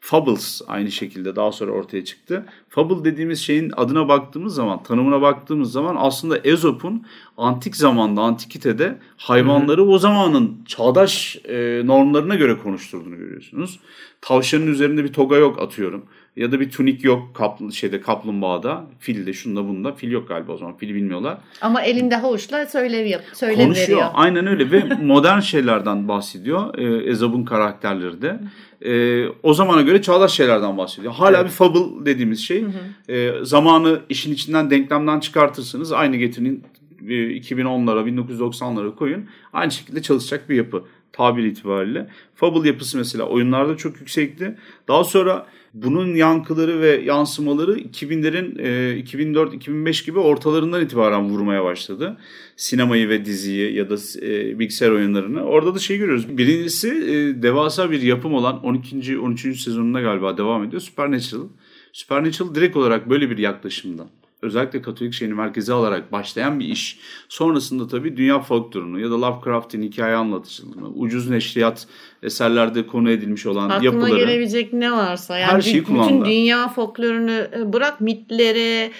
Fables aynı şekilde daha sonra ortaya çıktı. Fable dediğimiz şeyin adına baktığımız zaman, tanımına baktığımız zaman aslında Ezop'un antik zamanda, antikitede hayvanları o zamanın çağdaş e, normlarına göre konuşturduğunu görüyorsunuz. Tavşanın üzerinde bir toga yok atıyorum. Ya da bir tunik yok kapl şeyde kaplumbağada. Filde şunda bunda. Fil yok galiba o zaman. Fili bilmiyorlar. Ama elinde havuçla söylev yap söylev Konuşuyor. veriyor. Aynen öyle ve modern şeylerden bahsediyor. Ee, Ezop'un karakterleri de. Ee, o zamana göre çağdaş şeylerden bahsediyor. Hala evet. bir fable dediğimiz şey. Hı hı. E, zamanı işin içinden denklemden çıkartırsınız. Aynı getirin 2010'lara 1990'lara koyun. Aynı şekilde çalışacak bir yapı tabir itibariyle. Fable yapısı mesela oyunlarda çok yüksekti. Daha sonra bunun yankıları ve yansımaları 2000'lerin e, 2004-2005 gibi ortalarından itibaren vurmaya başladı. Sinemayı ve diziyi ya da e, bilgisayar oyunlarını. Orada da şey görüyoruz. Birincisi e, devasa bir yapım olan 12. 13. sezonunda galiba devam ediyor. Supernatural. Supernatural direkt olarak böyle bir yaklaşımdan özellikle Katolik şeyini merkeze alarak başlayan bir iş. Sonrasında tabii dünya folklorunu ya da Lovecraft'in hikaye anlatıcılığını, ucuz neşriyat eserlerde konu edilmiş olan Aklına yapıları. Aklına gelebilecek ne varsa. Yani her şeyi bütün kullandı. dünya folklorunu e, bırak mitleri,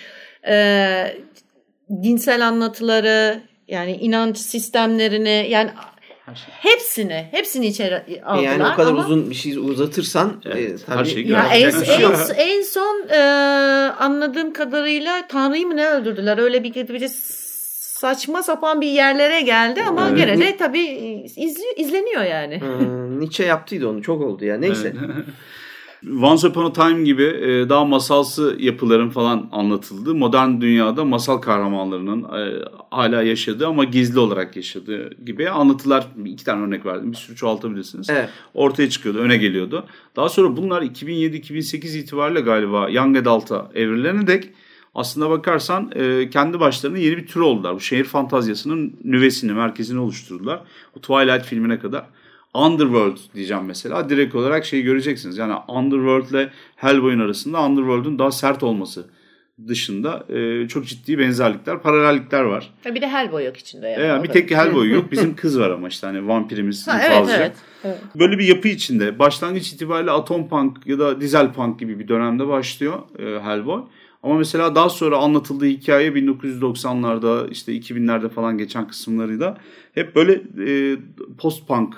e, dinsel anlatıları, yani inanç sistemlerini yani şey. Hepsini, hepsini içeri aldılar. Yani o kadar ama... uzun bir şey uzatırsan evet, e, tabii. Her şey ya en, en, en son e, anladığım kadarıyla Tanrı'yı mı ne öldürdüler? Öyle bir, bir saçma sapan bir yerlere geldi ama evet. gene de tabii izli, izleniyor yani. Hmm, Nietzsche yaptıydı onu çok oldu ya. Neyse. Once Upon a Time gibi e, daha masalsı yapıların falan anlatıldığı modern dünyada masal kahramanlarının e, hala yaşadığı ama gizli olarak yaşadığı gibi anlatılar iki tane örnek verdim bir sürü çoğaltabilirsiniz. Evet. Ortaya çıkıyordu öne geliyordu. Daha sonra bunlar 2007-2008 itibariyle galiba Young Adult'a evrilerine dek aslında bakarsan e, kendi başlarına yeni bir tür oldular. Bu şehir fantazyasının nüvesini, merkezini oluşturdular. O Twilight filmine kadar. Underworld diyeceğim mesela. Direkt olarak şeyi göreceksiniz. Yani Underworld ile Hellboy'un arasında Underworld'un daha sert olması dışında e, çok ciddi benzerlikler, paralellikler var. bir de Hellboy yok içinde. Yani, yani bir tek Hellboy yok. Bizim kız var ama işte hani vampirimiz ha, evet, evet, evet. Böyle bir yapı içinde başlangıç itibariyle atom punk ya da dizel punk gibi bir dönemde başlıyor e, Hellboy. Ama mesela daha sonra anlatıldığı hikaye 1990'larda işte 2000'lerde falan geçen kısımlarıyla hep böyle e, post punk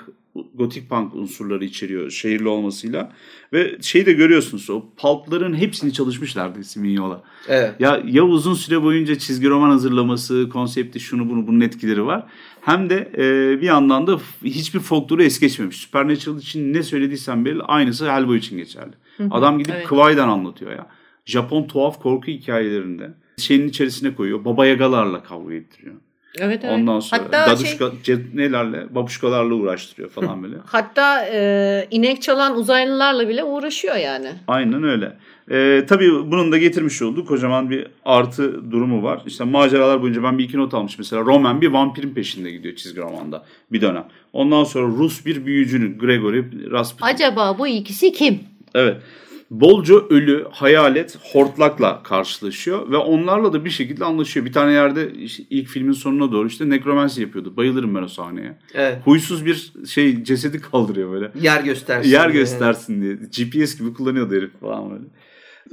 gotik punk unsurları içeriyor şehirli olmasıyla. Ve şeyi de görüyorsunuz o pulpların hepsini çalışmışlardı Simignola. Evet. Ya, ya uzun süre boyunca çizgi roman hazırlaması, konsepti şunu bunu bunun etkileri var. Hem de e, bir yandan da hiçbir folkloru es geçmemiş. Supernatural için ne söylediysen belli aynısı Hellboy için geçerli. Adam gidip evet. Kıvay'dan anlatıyor ya. Japon tuhaf korku hikayelerinde şeyin içerisine koyuyor. Baba Yagalarla kavga ettiriyor. Evet evet. Ondan sonra Hatta daduşka, şey, nelerle, babuşkalarla uğraştırıyor falan böyle. Hatta e, inek çalan uzaylılarla bile uğraşıyor yani. Aynen öyle. E, tabii bunun da getirmiş olduğu kocaman bir artı durumu var. İşte maceralar boyunca ben bir iki not almış. Mesela Roman bir vampirin peşinde gidiyor çizgi romanda bir dönem. Ondan sonra Rus bir büyücünün Gregory Rasputin. Acaba bu ikisi kim? Evet bolca ölü, hayalet, hortlakla karşılaşıyor ve onlarla da bir şekilde anlaşıyor. Bir tane yerde işte ilk filmin sonuna doğru işte nekromansi yapıyordu. Bayılırım ben o sahneye. Evet. Huysuz bir şey cesedi kaldırıyor böyle. Yer göstersin. Yer diye. göstersin diye. GPS gibi kullanıyordu herif falan böyle.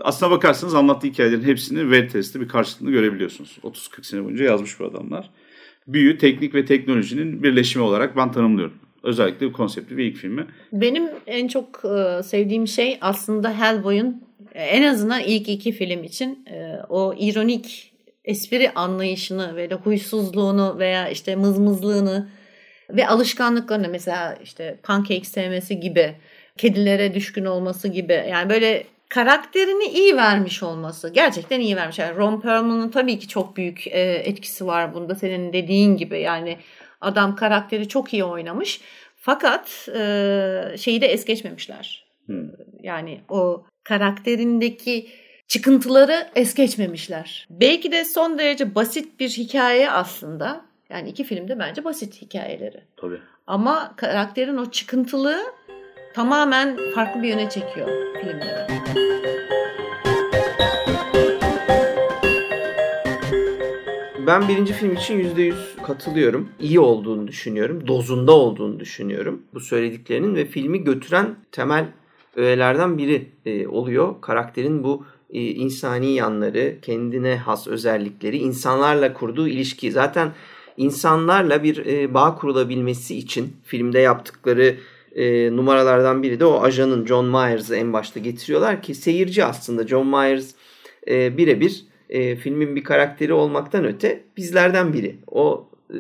Aslına bakarsanız anlattığı hikayelerin hepsini web bir karşılığını görebiliyorsunuz. 30-40 sene boyunca yazmış bu adamlar. Büyü, teknik ve teknolojinin birleşimi olarak ben tanımlıyorum. Özellikle bu konsepti ve ilk filmi. Benim en çok e, sevdiğim şey aslında Hellboy'un e, en azından ilk iki film için e, o ironik espri anlayışını ve de huysuzluğunu veya işte mızmızlığını ve alışkanlıklarını mesela işte pancake sevmesi gibi kedilere düşkün olması gibi yani böyle karakterini iyi vermiş olması. Gerçekten iyi vermiş. Yani Ron Perlman'ın tabii ki çok büyük e, etkisi var bunda senin dediğin gibi. Yani adam karakteri çok iyi oynamış. Fakat e, şeyi de es geçmemişler. Hmm. Yani o karakterindeki çıkıntıları es geçmemişler. Belki de son derece basit bir hikaye aslında. Yani iki filmde bence basit hikayeleri. Tabii. Ama karakterin o çıkıntılığı tamamen farklı bir yöne çekiyor filmleri. Ben birinci film için %100 katılıyorum. İyi olduğunu düşünüyorum. Dozunda olduğunu düşünüyorum. Bu söylediklerinin ve filmi götüren temel öğelerden biri e, oluyor. Karakterin bu e, insani yanları, kendine has özellikleri, insanlarla kurduğu ilişki. Zaten insanlarla bir e, bağ kurulabilmesi için filmde yaptıkları e, numaralardan biri de o ajanın John Myers'ı en başta getiriyorlar ki seyirci aslında John Myers e, birebir e, filmin bir karakteri olmaktan öte bizlerden biri. O e,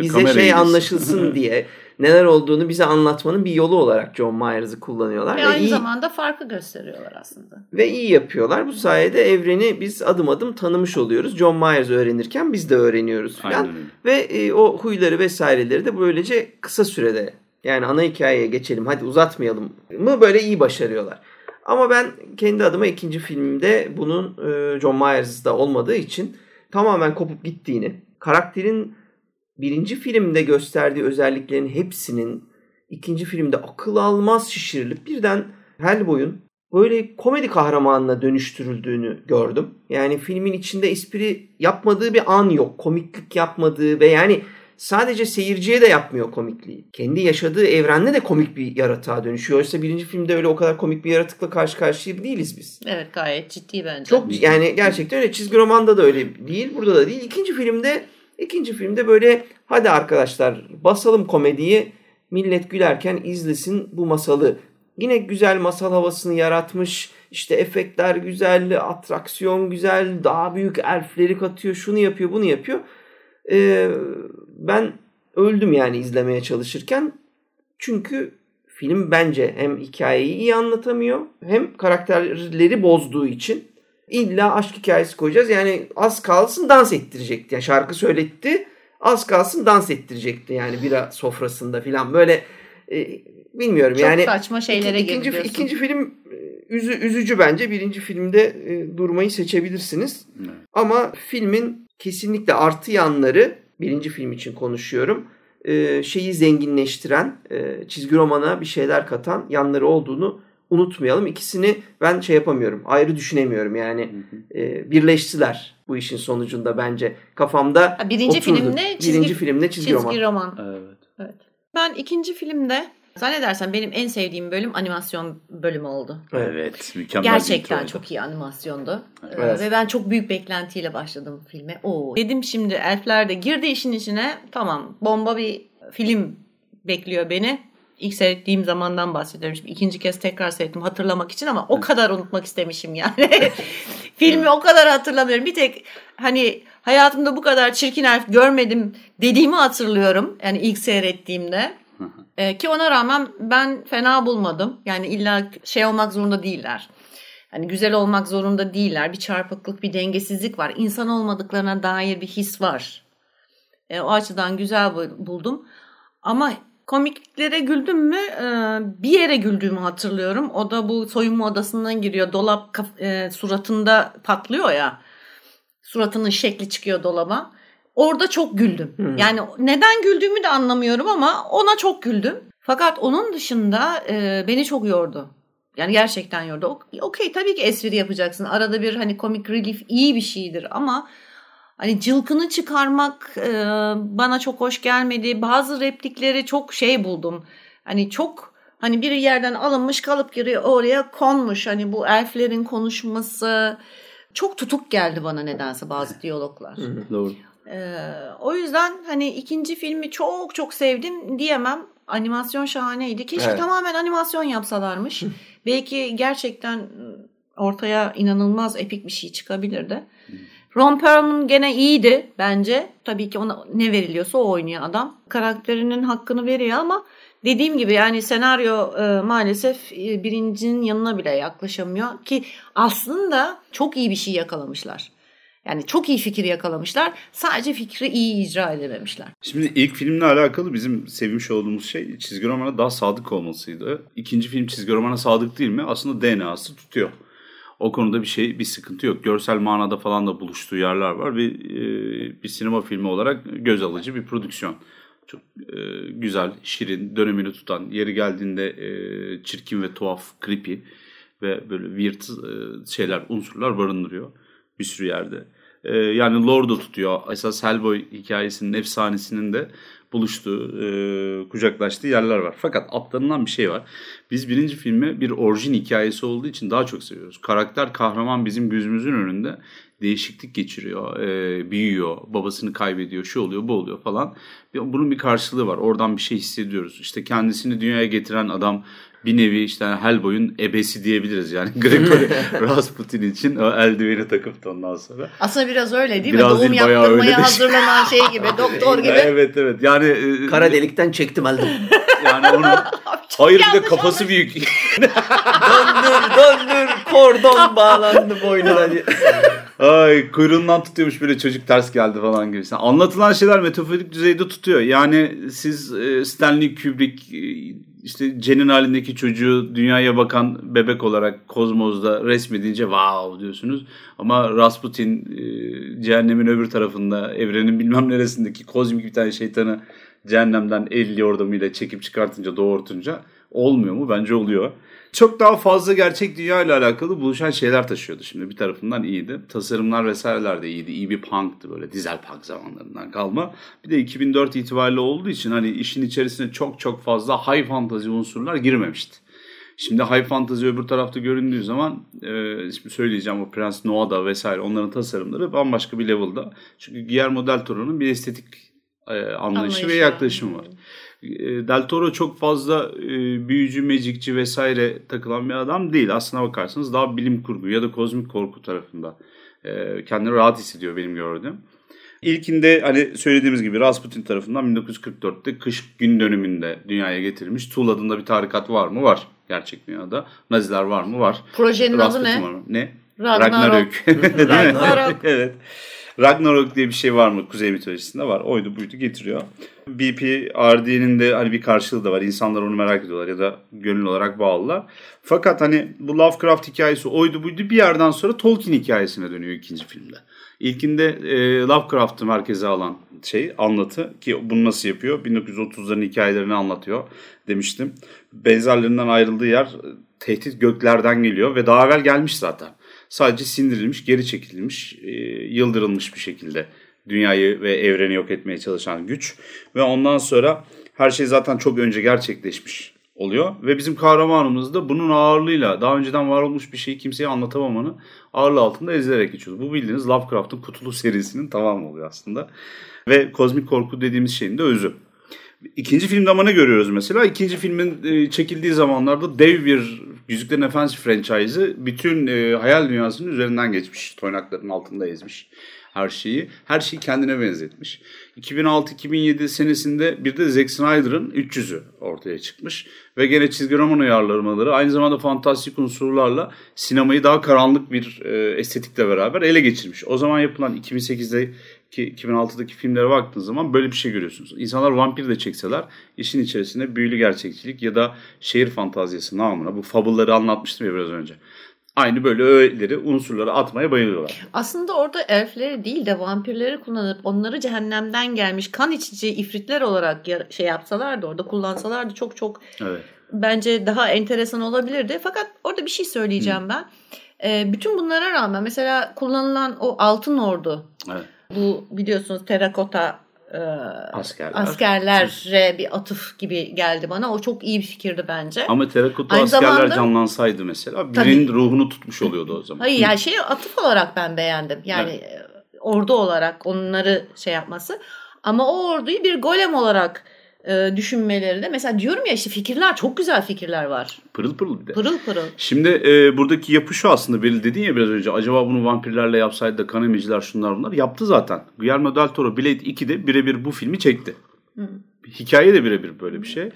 bize şey anlaşılsın diye neler olduğunu bize anlatmanın bir yolu olarak John Myers'ı kullanıyorlar. Ve, ve aynı iyi, zamanda farkı gösteriyorlar aslında. Ve iyi yapıyorlar. Bu sayede evreni biz adım adım tanımış oluyoruz. John Myers öğrenirken biz de öğreniyoruz falan. Ve e, o huyları vesaireleri de böylece kısa sürede yani ana hikayeye geçelim hadi uzatmayalım mı böyle iyi başarıyorlar. Ama ben kendi adıma ikinci filmde bunun e, John Myers'da olmadığı için tamamen kopup gittiğini, karakterin birinci filmde gösterdiği özelliklerin hepsinin ikinci filmde akıl almaz şişirilip birden Hellboy'un böyle komedi kahramanına dönüştürüldüğünü gördüm. Yani filmin içinde espri yapmadığı bir an yok. Komiklik yapmadığı ve yani sadece seyirciye de yapmıyor komikliği. Kendi yaşadığı evrende de komik bir yaratığa dönüşüyor. Oysa birinci filmde öyle o kadar komik bir yaratıkla karşı karşıya değiliz biz. Evet gayet ciddi bence. Çok yani gerçekten öyle. Çizgi romanda da öyle değil. Burada da değil. İkinci filmde ikinci filmde böyle hadi arkadaşlar basalım komediyi. Millet gülerken izlesin bu masalı. Yine güzel masal havasını yaratmış. İşte efektler güzel, atraksiyon güzel, daha büyük elfleri katıyor, şunu yapıyor, bunu yapıyor. Ee, ben öldüm yani izlemeye çalışırken. Çünkü film bence hem hikayeyi iyi anlatamıyor hem karakterleri bozduğu için illa aşk hikayesi koyacağız. Yani az kalsın dans ettirecekti. Yani şarkı söyletti. Az kalsın dans ettirecekti yani bira sofrasında falan böyle e, bilmiyorum Çok yani. Çok saçma şeylere ikinci, ikinci, ikinci film e, üzü, üzücü bence. Birinci filmde e, durmayı seçebilirsiniz. Hmm. Ama filmin kesinlikle artı yanları birinci film için konuşuyorum. E, şeyi zenginleştiren, e, çizgi romana bir şeyler katan yanları olduğunu unutmayalım. İkisini ben şey yapamıyorum. Ayrı düşünemiyorum yani. E, birleştiler bu işin sonucunda bence. Kafamda Birinci oturdu. filmde çizgi, birinci filmde çizgi, çizgi roman. roman. Evet. evet. Ben ikinci filmde Zannedersen benim en sevdiğim bölüm animasyon bölümü oldu. Evet, mükemmel. Gerçekten çok iyi animasyondu. Evet. Ve ben çok büyük beklentiyle başladım filme. Oo. Dedim şimdi elfler de girdi işin içine. Tamam, bomba bir film bekliyor beni. İlk seyrettiğim zamandan bahsediyorum. Şimdi ikinci kez tekrar seyrettim hatırlamak için ama o kadar unutmak istemişim yani. Filmi o kadar hatırlamıyorum. Bir tek hani hayatımda bu kadar çirkin elf görmedim dediğimi hatırlıyorum. Yani ilk seyrettiğimde. E, ki ona rağmen ben fena bulmadım. Yani illa şey olmak zorunda değiller. Hani güzel olmak zorunda değiller. Bir çarpıklık, bir dengesizlik var. İnsan olmadıklarına dair bir his var. E, o açıdan güzel buldum. Ama komiklere güldüm mü? E, bir yere güldüğümü hatırlıyorum. O da bu soyunma odasından giriyor. Dolap e, suratında patlıyor ya. Suratının şekli çıkıyor dolaba. Orada çok güldüm. Hmm. Yani neden güldüğümü de anlamıyorum ama ona çok güldüm. Fakat onun dışında e, beni çok yordu. Yani gerçekten yordu. Okey tabii ki espri yapacaksın. Arada bir hani komik relief iyi bir şeydir ama hani cılkını çıkarmak e, bana çok hoş gelmedi. Bazı replikleri çok şey buldum. Hani çok hani bir yerden alınmış kalıp giriyor oraya konmuş. Hani bu elflerin konuşması çok tutuk geldi bana nedense bazı diyaloglar. Doğru. Ee, o yüzden hani ikinci filmi çok çok sevdim diyemem. Animasyon şahaneydi. Keşke evet. tamamen animasyon yapsalarmış. Belki gerçekten ortaya inanılmaz epik bir şey çıkabilirdi. Ron Perlman gene iyiydi bence. Tabii ki ona ne veriliyorsa o oynuyor adam. Karakterinin hakkını veriyor ama dediğim gibi yani senaryo e, maalesef e, birincinin yanına bile yaklaşamıyor ki aslında çok iyi bir şey yakalamışlar. Yani çok iyi fikir yakalamışlar. Sadece fikri iyi icra edememişler. Şimdi ilk filmle alakalı bizim sevmiş olduğumuz şey çizgi romana daha sadık olmasıydı. İkinci film çizgi romana sadık değil mi? Aslında DNA'sı tutuyor. O konuda bir şey, bir sıkıntı yok. Görsel manada falan da buluştuğu yerler var ve bir sinema filmi olarak göz alıcı bir prodüksiyon. Çok e, güzel, şirin, dönemini tutan, yeri geldiğinde e, çirkin ve tuhaf, creepy ve böyle weird e, şeyler, unsurlar barındırıyor bir sürü yerde. E, yani Lord'u tutuyor. Esas Hellboy hikayesinin efsanesinin de buluştuğu, e, kucaklaştığı yerler var. Fakat atlanılan bir şey var. Biz birinci filmi bir orijin hikayesi olduğu için daha çok seviyoruz. Karakter kahraman bizim gözümüzün önünde değişiklik geçiriyor, e, büyüyor, babasını kaybediyor, şu oluyor, bu oluyor falan. Bunun bir karşılığı var. Oradan bir şey hissediyoruz. İşte kendisini dünyaya getiren adam bir nevi işte Hellboy'un ebesi diyebiliriz yani. Gregory Rasputin için o eldiveni takıp da ondan sonra. Aslında biraz öyle değil biraz mi? Doğum değil, yaptırmaya hazırlanan şey gibi, doktor gibi. evet evet yani. E, Kara delikten çektim eldim. Yani onu Hayır bir de kafası büyük. döndür döndür kordon bağlandı boynuna diye. Ay kuyruğundan tutuyormuş böyle çocuk ters geldi falan gibi. Anlatılan şeyler metaforik düzeyde tutuyor. Yani siz e, Stanley Kubrick e, işte Cen'in halindeki çocuğu dünyaya bakan bebek olarak kozmozda resmedince wow diyorsunuz. Ama Rasputin e, cehennemin öbür tarafında evrenin bilmem neresindeki kozmik bir tane şeytanı cehennemden el yordamıyla çekip çıkartınca doğurtunca olmuyor mu? Bence oluyor. Çok daha fazla gerçek dünya ile alakalı buluşan şeyler taşıyordu şimdi. Bir tarafından iyiydi. Tasarımlar vesaireler de iyiydi. İyi bir punk'tı böyle dizel punk zamanlarından kalma. Bir de 2004 itibariyle olduğu için hani işin içerisine çok çok fazla high fantasy unsurlar girmemişti. Şimdi high fantasy öbür tarafta göründüğü zaman e, şimdi söyleyeceğim o Prens Noah'da vesaire onların tasarımları bambaşka bir level'da. Çünkü Guillermo del Toro'nun bir estetik e, anlayışı, anlayışı ve yaklaşımı var. E, Del Toro çok fazla e, büyücü, mecikçi vesaire takılan bir adam değil. Aslına bakarsanız daha bilim kurgu ya da kozmik korku tarafında e, kendini rahat hissediyor benim gördüğüm. İlkinde hani söylediğimiz gibi Rasputin tarafından 1944'te kış gün dönümünde dünyaya getirilmiş. Tuğla adında bir tarikat var mı? Var. Gerçek dünyada. Naziler var mı? Var. Projenin Rasputin adı ne? Var mı? Ne? Ragnarok. Ragnarok. Ragnarok. evet. Ragnarok diye bir şey var mı kuzey mitolojisinde var. Oydu buydu getiriyor. BPRD'nin de hani bir karşılığı da var. İnsanlar onu merak ediyorlar ya da gönül olarak bağlılar. Fakat hani bu Lovecraft hikayesi oydu buydu bir yerden sonra Tolkien hikayesine dönüyor ikinci filmde. İlkinde e, Lovecraft'ı merkeze alan şey anlatı ki bunu nasıl yapıyor? 1930'ların hikayelerini anlatıyor demiştim. Benzerlerinden ayrıldığı yer tehdit göklerden geliyor ve daha evvel gelmiş zaten sadece sindirilmiş, geri çekilmiş, e, yıldırılmış bir şekilde dünyayı ve evreni yok etmeye çalışan güç. Ve ondan sonra her şey zaten çok önce gerçekleşmiş oluyor. Ve bizim kahramanımız da bunun ağırlığıyla daha önceden var olmuş bir şeyi kimseye anlatamamanın ağırlığı altında ezilerek geçiyor. Bu bildiğiniz Lovecraft'ın Kutulu serisinin tamamı oluyor aslında. Ve kozmik korku dediğimiz şeyin de özü. İkinci filmde ama ne görüyoruz mesela? İkinci filmin e, çekildiği zamanlarda dev bir Yüzüklerin Efendisi franchise'ı bütün e, hayal dünyasının üzerinden geçmiş. Toynakların altında ezmiş her şeyi. Her şeyi kendine benzetmiş. 2006-2007 senesinde bir de Zack Snyder'ın 300'ü ortaya çıkmış. Ve gene çizgi roman uyarlamaları aynı zamanda fantastik unsurlarla sinemayı daha karanlık bir e, estetikle beraber ele geçirmiş. O zaman yapılan 2008'de ki 2006'daki filmlere baktığınız zaman böyle bir şey görüyorsunuz. İnsanlar vampir de çekseler işin içerisinde büyülü gerçekçilik ya da şehir fantaziyası namına bu fabulları anlatmıştım ya biraz önce. Aynı böyle öğeleri, unsurları atmaya bayılıyorlar. Aslında orada elfleri değil de vampirleri kullanıp onları cehennemden gelmiş kan içici ifritler olarak şey yapsalardı orada kullansalardı çok çok evet. bence daha enteresan olabilirdi. Fakat orada bir şey söyleyeceğim Hı. ben. E, bütün bunlara rağmen mesela kullanılan o altın ordu. Evet bu biliyorsunuz terakota e, Askerler. askerlere bir atıf gibi geldi bana. O çok iyi bir fikirdi bence. Ama terakota Aynı askerler zamanda, canlansaydı mesela birinin tabii, ruhunu tutmuş oluyordu o zaman. Hayır yani şey atıf olarak ben beğendim. Yani evet. ordu olarak onları şey yapması. Ama o orduyu bir golem olarak e, düşünmeleri de mesela diyorum ya işte fikirler çok güzel fikirler var. Pırıl pırıl bir de. Pırıl pırıl. Şimdi e, buradaki yapı şu aslında Beril dedin ya biraz önce acaba bunu vampirlerle yapsaydı da kan emiciler şunlar bunlar yaptı zaten. Guillermo del Toro Blade 2'de birebir bu filmi çekti. Hı. Hikaye de birebir böyle bir şey.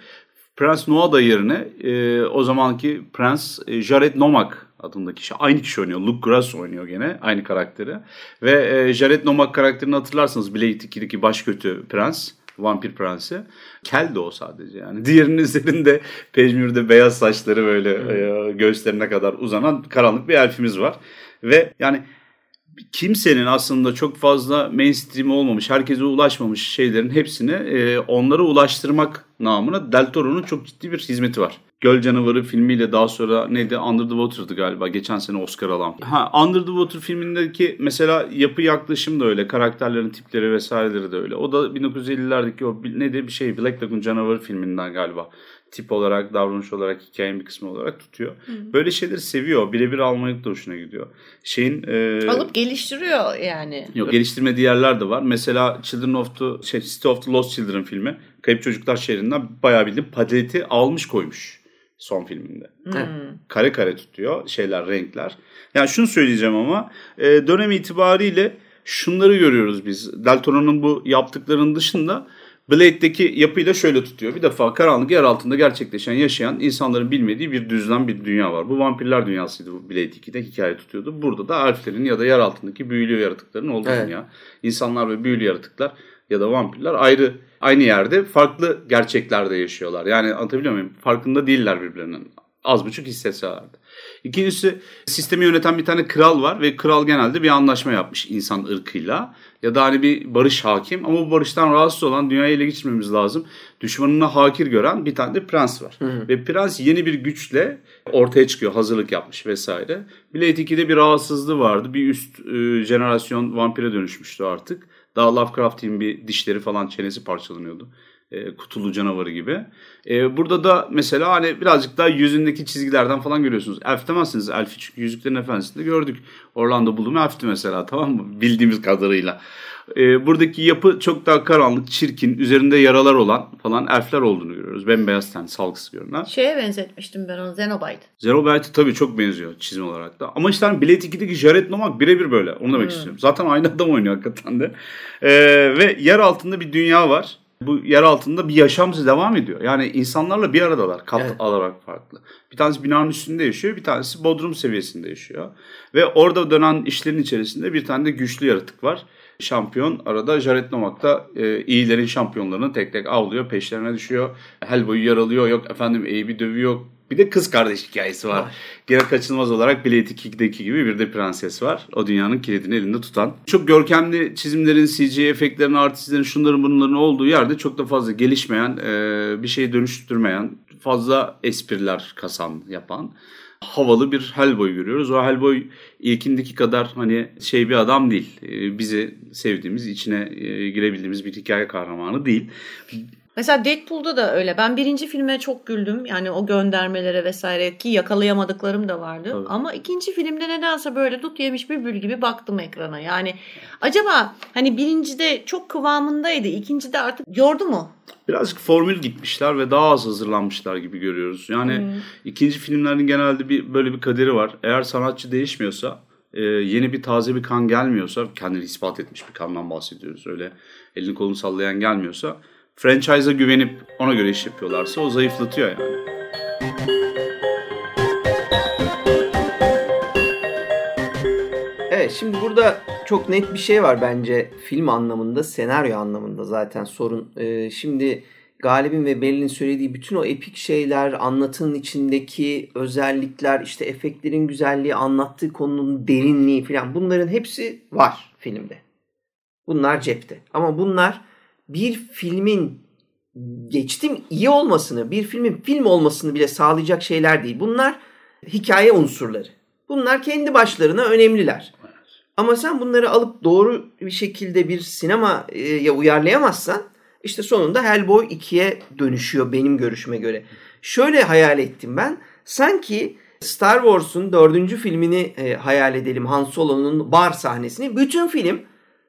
Prens Noada yerine e, o zamanki Prens e, Jared Nomak adındaki kişi. Aynı kişi oynuyor. Luke Grass oynuyor gene aynı karakteri. Ve e, Jared Nomak karakterini hatırlarsanız Blade 2'deki baş kötü prens. Vampir Prensi. Kel de o sadece yani. Diğerinin üzerinde pejmürde beyaz saçları böyle e, göğüslerine kadar uzanan karanlık bir elfimiz var. Ve yani kimsenin aslında çok fazla mainstream olmamış, herkese ulaşmamış şeylerin hepsini e, onlara ulaştırmak namına Del Toro'nun çok ciddi bir hizmeti var. Göl Canavarı filmiyle daha sonra neydi Under the Water'dı galiba geçen sene Oscar alan. Ha Under the Water filmindeki mesela yapı yaklaşım da öyle. Karakterlerin tipleri vesaireleri de öyle. O da 1950'lerdeki o neydi bir şey Black Lagoon Canavarı filminden galiba tip olarak, davranış olarak, hikayenin bir kısmı olarak tutuyor. Hı. Böyle şeyleri seviyor. Birebir almak da hoşuna gidiyor. Şeyin e... alıp geliştiriyor yani. Yok geliştirmediği yerler de var. Mesela Children of the şey, City of the Lost Children filmi Kayıp Çocuklar şehrinden bayağı bildiğim paleti almış koymuş son filminde. Hmm. Kare kare tutuyor şeyler, renkler. Yani şunu söyleyeceğim ama e, dönem itibariyle şunları görüyoruz biz. Del Toro'nun bu yaptıklarının dışında Blade'deki yapıyla şöyle tutuyor. Bir defa karanlık yer altında gerçekleşen, yaşayan insanların bilmediği bir düzlem bir dünya var. Bu vampirler dünyasıydı bu Blade 2'de hikaye tutuyordu. Burada da elflerin ya da yer altındaki büyülü yaratıkların olduğu evet. dünya. İnsanlar ve büyülü yaratıklar ya da vampirler ayrı aynı yerde farklı gerçeklerde yaşıyorlar. Yani anlatabiliyor muyum? Farkında değiller birbirinin. Az buçuk hissetselerdi. İkincisi sistemi yöneten bir tane kral var ve kral genelde bir anlaşma yapmış insan ırkıyla. Ya da hani bir barış hakim ama bu barıştan rahatsız olan dünyayı ele geçirmemiz lazım. Düşmanına hakir gören bir tane de prens var. Hı hı. Ve prens yeni bir güçle ortaya çıkıyor hazırlık yapmış vesaire. Blade 2'de bir rahatsızlığı vardı. Bir üst e, jenerasyon vampire dönüşmüştü artık. Daha Lovecraft'in bir dişleri falan çenesi parçalanıyordu e, kutulu canavarı gibi. E, burada da mesela hani birazcık daha yüzündeki çizgilerden falan görüyorsunuz. Elf demezsiniz. Elf'i çünkü Yüzüklerin Efendisi'nde gördük. Orlando Bloom elfti mesela tamam mı? Bildiğimiz kadarıyla. E, buradaki yapı çok daha karanlık, çirkin, üzerinde yaralar olan falan elfler olduğunu görüyoruz. Bembeyaz ten, salgısı görünen. Şeye benzetmiştim ben onu, Zenobite. Zenobite tabii çok benziyor çizim olarak da. Ama işte hani Blade 2'deki Jared Nomak birebir böyle. Onu demek hmm. istiyorum. Zaten aynı adam oynuyor hakikaten de. E, ve yer altında bir dünya var bu yer altında bir yaşam devam ediyor. Yani insanlarla bir aradalar kat evet. alarak farklı. Bir tanesi binanın üstünde yaşıyor, bir tanesi bodrum seviyesinde yaşıyor. Ve orada dönen işlerin içerisinde bir tane de güçlü yaratık var. Şampiyon arada Jared Nomak da e, iyilerin şampiyonlarını tek tek avlıyor, peşlerine düşüyor. Hellboy'u yaralıyor, yok efendim Abe'i dövüyor, bir de kız kardeş hikayesi var. Gene kaçınılmaz olarak Blade 2'deki gibi bir de prenses var. O dünyanın kilidini elinde tutan. Çok görkemli çizimlerin, CG efektlerin, artistlerin, şunların bunların olduğu yerde çok da fazla gelişmeyen, e, bir şey dönüştürmeyen, fazla espriler kasan, yapan havalı bir Hellboy görüyoruz. O Hellboy ilkindeki kadar hani şey bir adam değil. E, bizi sevdiğimiz, içine e, girebildiğimiz bir hikaye kahramanı değil. Mesela Deadpool'da da öyle. Ben birinci filme çok güldüm. Yani o göndermelere vesaire ki yakalayamadıklarım da vardı. Tabii. Ama ikinci filmde nedense böyle dut yemiş bir bül gibi baktım ekrana. Yani acaba hani birincide çok kıvamındaydı. ikincide artık yordu mu? Birazcık formül gitmişler ve daha az hazırlanmışlar gibi görüyoruz. Yani hmm. ikinci filmlerin genelde bir böyle bir kaderi var. Eğer sanatçı değişmiyorsa e, yeni bir taze bir kan gelmiyorsa kendini ispat etmiş bir kandan bahsediyoruz. Öyle elini kolunu sallayan gelmiyorsa franchise'a güvenip ona göre iş yapıyorlarsa o zayıflatıyor yani. Evet şimdi burada çok net bir şey var bence film anlamında, senaryo anlamında zaten sorun. Ee, şimdi Galip'in ve Beril'in söylediği bütün o epik şeyler, anlatının içindeki özellikler, işte efektlerin güzelliği, anlattığı konunun derinliği falan bunların hepsi var filmde. Bunlar cepte. Ama bunlar bir filmin geçtim iyi olmasını, bir filmin film olmasını bile sağlayacak şeyler değil. Bunlar hikaye unsurları. Bunlar kendi başlarına önemliler. Ama sen bunları alıp doğru bir şekilde bir sinemaya uyarlayamazsan işte sonunda Hellboy 2'ye dönüşüyor benim görüşüme göre. Şöyle hayal ettim ben. Sanki Star Wars'un dördüncü filmini e, hayal edelim. Han Solo'nun bar sahnesini. Bütün film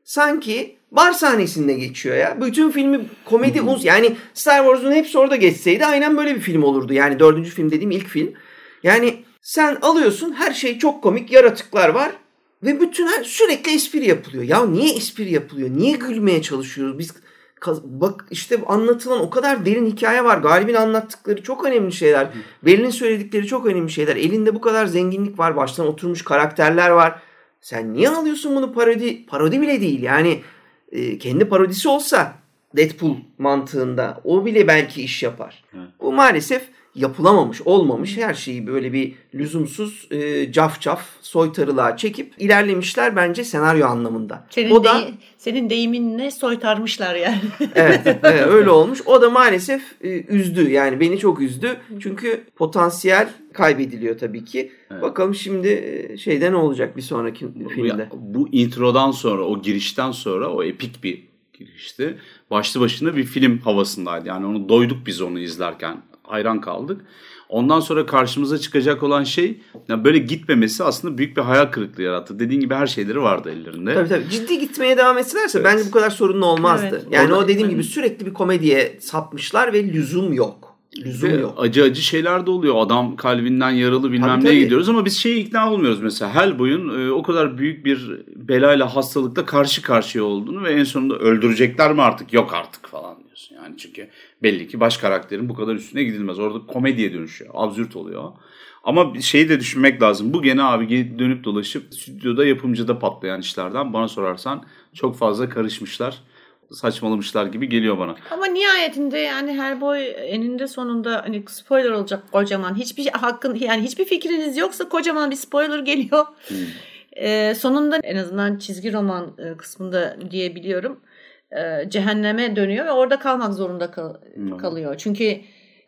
sanki bar sahnesinde geçiyor ya. Bütün filmi komedi uz yani Star Wars'un hepsi orada geçseydi aynen böyle bir film olurdu. Yani dördüncü film dediğim ilk film. Yani sen alıyorsun her şey çok komik yaratıklar var ve bütün her sürekli espri yapılıyor. Ya niye espri yapılıyor? Niye gülmeye çalışıyoruz? Biz bak işte anlatılan o kadar derin hikaye var. Galib'in anlattıkları çok önemli şeyler. Bell'in söyledikleri çok önemli şeyler. Elinde bu kadar zenginlik var. Baştan oturmuş karakterler var. Sen niye alıyorsun bunu parodi? Parodi bile değil. Yani e, kendi parodisi olsa Deadpool mantığında o bile belki iş yapar. Evet. Bu maalesef yapılamamış, olmamış her şeyi böyle bir lüzumsuz e, caf caf soytarılığa çekip ilerlemişler bence senaryo anlamında. Senin, o da de, senin deyiminle soytarmışlar yani. evet, evet öyle olmuş. O da maalesef e, üzdü yani beni çok üzdü. Çünkü potansiyel kaybediliyor tabii ki. Evet. Bakalım şimdi e, şeyde ne olacak bir sonraki filmde. Bu, bu introdan sonra o girişten sonra o epik bir girişti. Başlı başına bir film havasındaydı. Yani onu doyduk biz onu izlerken hayran kaldık. Ondan sonra karşımıza çıkacak olan şey yani böyle gitmemesi aslında büyük bir hayal kırıklığı yarattı. Dediğin gibi her şeyleri vardı ellerinde. Tabii tabii. Ciddi gitmeye devam etselerse evet. bence bu kadar sorunlu olmazdı. Evet. Yani Orada, o dediğim gibi sürekli bir komediye sapmışlar ve lüzum yok. Lüzum ve yok. Acı acı şeyler de oluyor. Adam kalbinden yaralı bilmem tabii, neye tabii. gidiyoruz ama biz şeye ikna olmuyoruz mesela. Hellboy'un e, o kadar büyük bir belayla hastalıkla karşı karşıya olduğunu ve en sonunda öldürecekler mi artık? Yok artık falan diyorsun. Yani çünkü belli ki baş karakterin bu kadar üstüne gidilmez. Orada komediye dönüşüyor. Absürt oluyor. Ama şeyi de düşünmek lazım. Bu gene abi dönüp dolaşıp stüdyoda yapımcıda patlayan işlerden bana sorarsan çok fazla karışmışlar saçmalamışlar gibi geliyor bana. Ama nihayetinde yani her boy eninde sonunda hani spoiler olacak kocaman. Hiçbir hakkın yani hiçbir fikriniz yoksa kocaman bir spoiler geliyor. Hmm. Ee, sonunda en azından çizgi roman e, kısmında diyebiliyorum. E, cehenneme dönüyor ve orada kalmak zorunda kal- hmm. kalıyor. Çünkü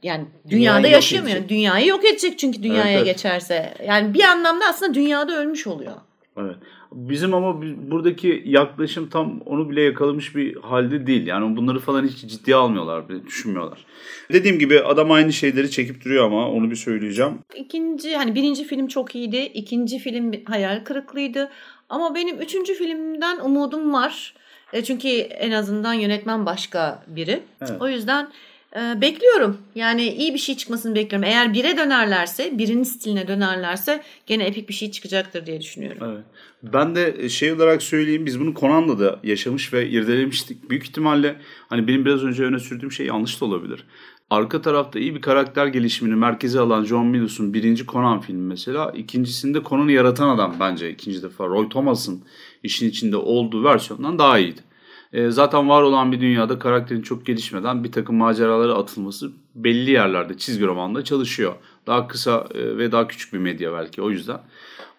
yani dünyada dünyayı yaşamıyor. Dünyayı yok edecek çünkü dünyaya evet, evet. geçerse. Yani bir anlamda aslında dünyada ölmüş oluyor. Evet. Bizim ama buradaki yaklaşım tam onu bile yakalamış bir halde değil. Yani bunları falan hiç ciddiye almıyorlar, düşünmüyorlar. Dediğim gibi adam aynı şeyleri çekip duruyor ama onu bir söyleyeceğim. İkinci hani birinci film çok iyiydi. ikinci film hayal kırıklığıydı. Ama benim üçüncü filmden umudum var. E, çünkü en azından yönetmen başka biri. Evet. O yüzden e, bekliyorum. Yani iyi bir şey çıkmasını bekliyorum. Eğer bire dönerlerse, birinin stiline dönerlerse gene epik bir şey çıkacaktır diye düşünüyorum. Evet. Ben de şey olarak söyleyeyim biz bunu Conan'da da yaşamış ve irdelemiştik. Büyük ihtimalle hani benim biraz önce öne sürdüğüm şey yanlış da olabilir. Arka tarafta iyi bir karakter gelişimini merkeze alan John Milos'un birinci Conan filmi mesela. ikincisinde Conan'ı yaratan adam bence ikinci defa. Roy Thomas'ın işin içinde olduğu versiyondan daha iyiydi. E, zaten var olan bir dünyada karakterin çok gelişmeden bir takım maceralara atılması belli yerlerde çizgi romanda çalışıyor. Daha kısa e, ve daha küçük bir medya belki o yüzden.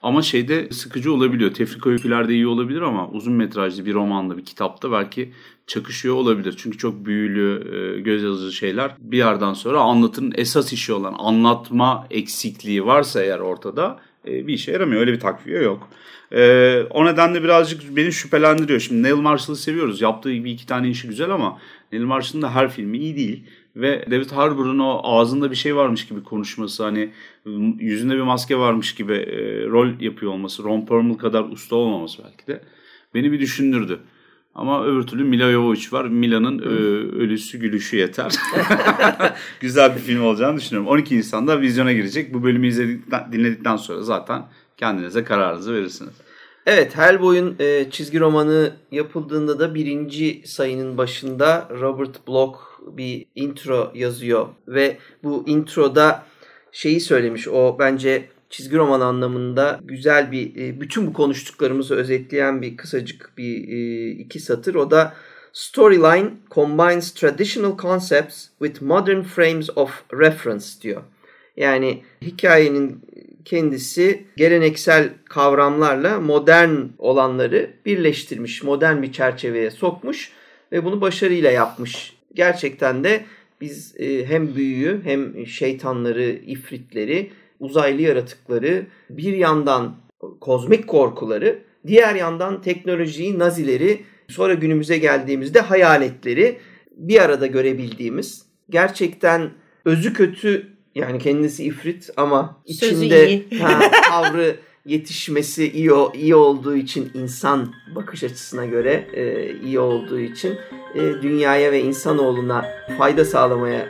Ama şeyde sıkıcı olabiliyor. Tefrika öykülerde iyi olabilir ama uzun metrajlı bir romanda, bir kitapta belki çakışıyor olabilir. Çünkü çok büyülü, e, göz yazıcı şeyler bir yerden sonra anlatının esas işi olan anlatma eksikliği varsa eğer ortada e, bir işe yaramıyor. Öyle bir takviye yok. E, o nedenle birazcık beni şüphelendiriyor. Şimdi Neil Marshall'ı seviyoruz. Yaptığı bir iki tane işi güzel ama Neil Marshall'ın da her filmi iyi değil. Ve David Harbour'un o ağzında bir şey varmış gibi konuşması hani yüzünde bir maske varmış gibi e, rol yapıyor olması. Ron Perlman kadar usta olmaması belki de beni bir düşündürdü. Ama öbür türlü Mila Jovovich var. Mila'nın e, ölüsü gülüşü yeter. Güzel bir film olacağını düşünüyorum. 12 Nisan'da vizyona girecek. Bu bölümü izledikten, dinledikten sonra zaten kendinize kararınızı verirsiniz. Evet Hellboy'un e, çizgi romanı yapıldığında da birinci sayının başında Robert Bloch bir intro yazıyor. Ve bu introda şeyi söylemiş o bence çizgi roman anlamında güzel bir e, bütün bu konuştuklarımızı özetleyen bir kısacık bir e, iki satır. O da storyline combines traditional concepts with modern frames of reference diyor. Yani hikayenin kendisi geleneksel kavramlarla modern olanları birleştirmiş, modern bir çerçeveye sokmuş ve bunu başarıyla yapmış. Gerçekten de biz e, hem büyüyü hem şeytanları, ifritleri, uzaylı yaratıkları, bir yandan kozmik korkuları, diğer yandan teknolojiyi, nazileri, sonra günümüze geldiğimizde hayaletleri bir arada görebildiğimiz gerçekten özü kötü yani kendisi ifrit ama içinde ha, tavrı yetişmesi iyi iyi olduğu için insan bakış açısına göre e, iyi olduğu için e, dünyaya ve insanoğluna fayda sağlamaya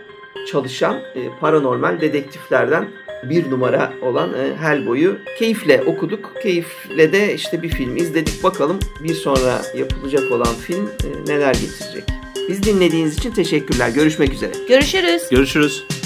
çalışan e, paranormal dedektiflerden bir numara olan e, Hellboy'u keyifle okuduk. Keyifle de işte bir film izledik. Bakalım bir sonra yapılacak olan film e, neler getirecek. Biz dinlediğiniz için teşekkürler. Görüşmek üzere. Görüşürüz. Görüşürüz.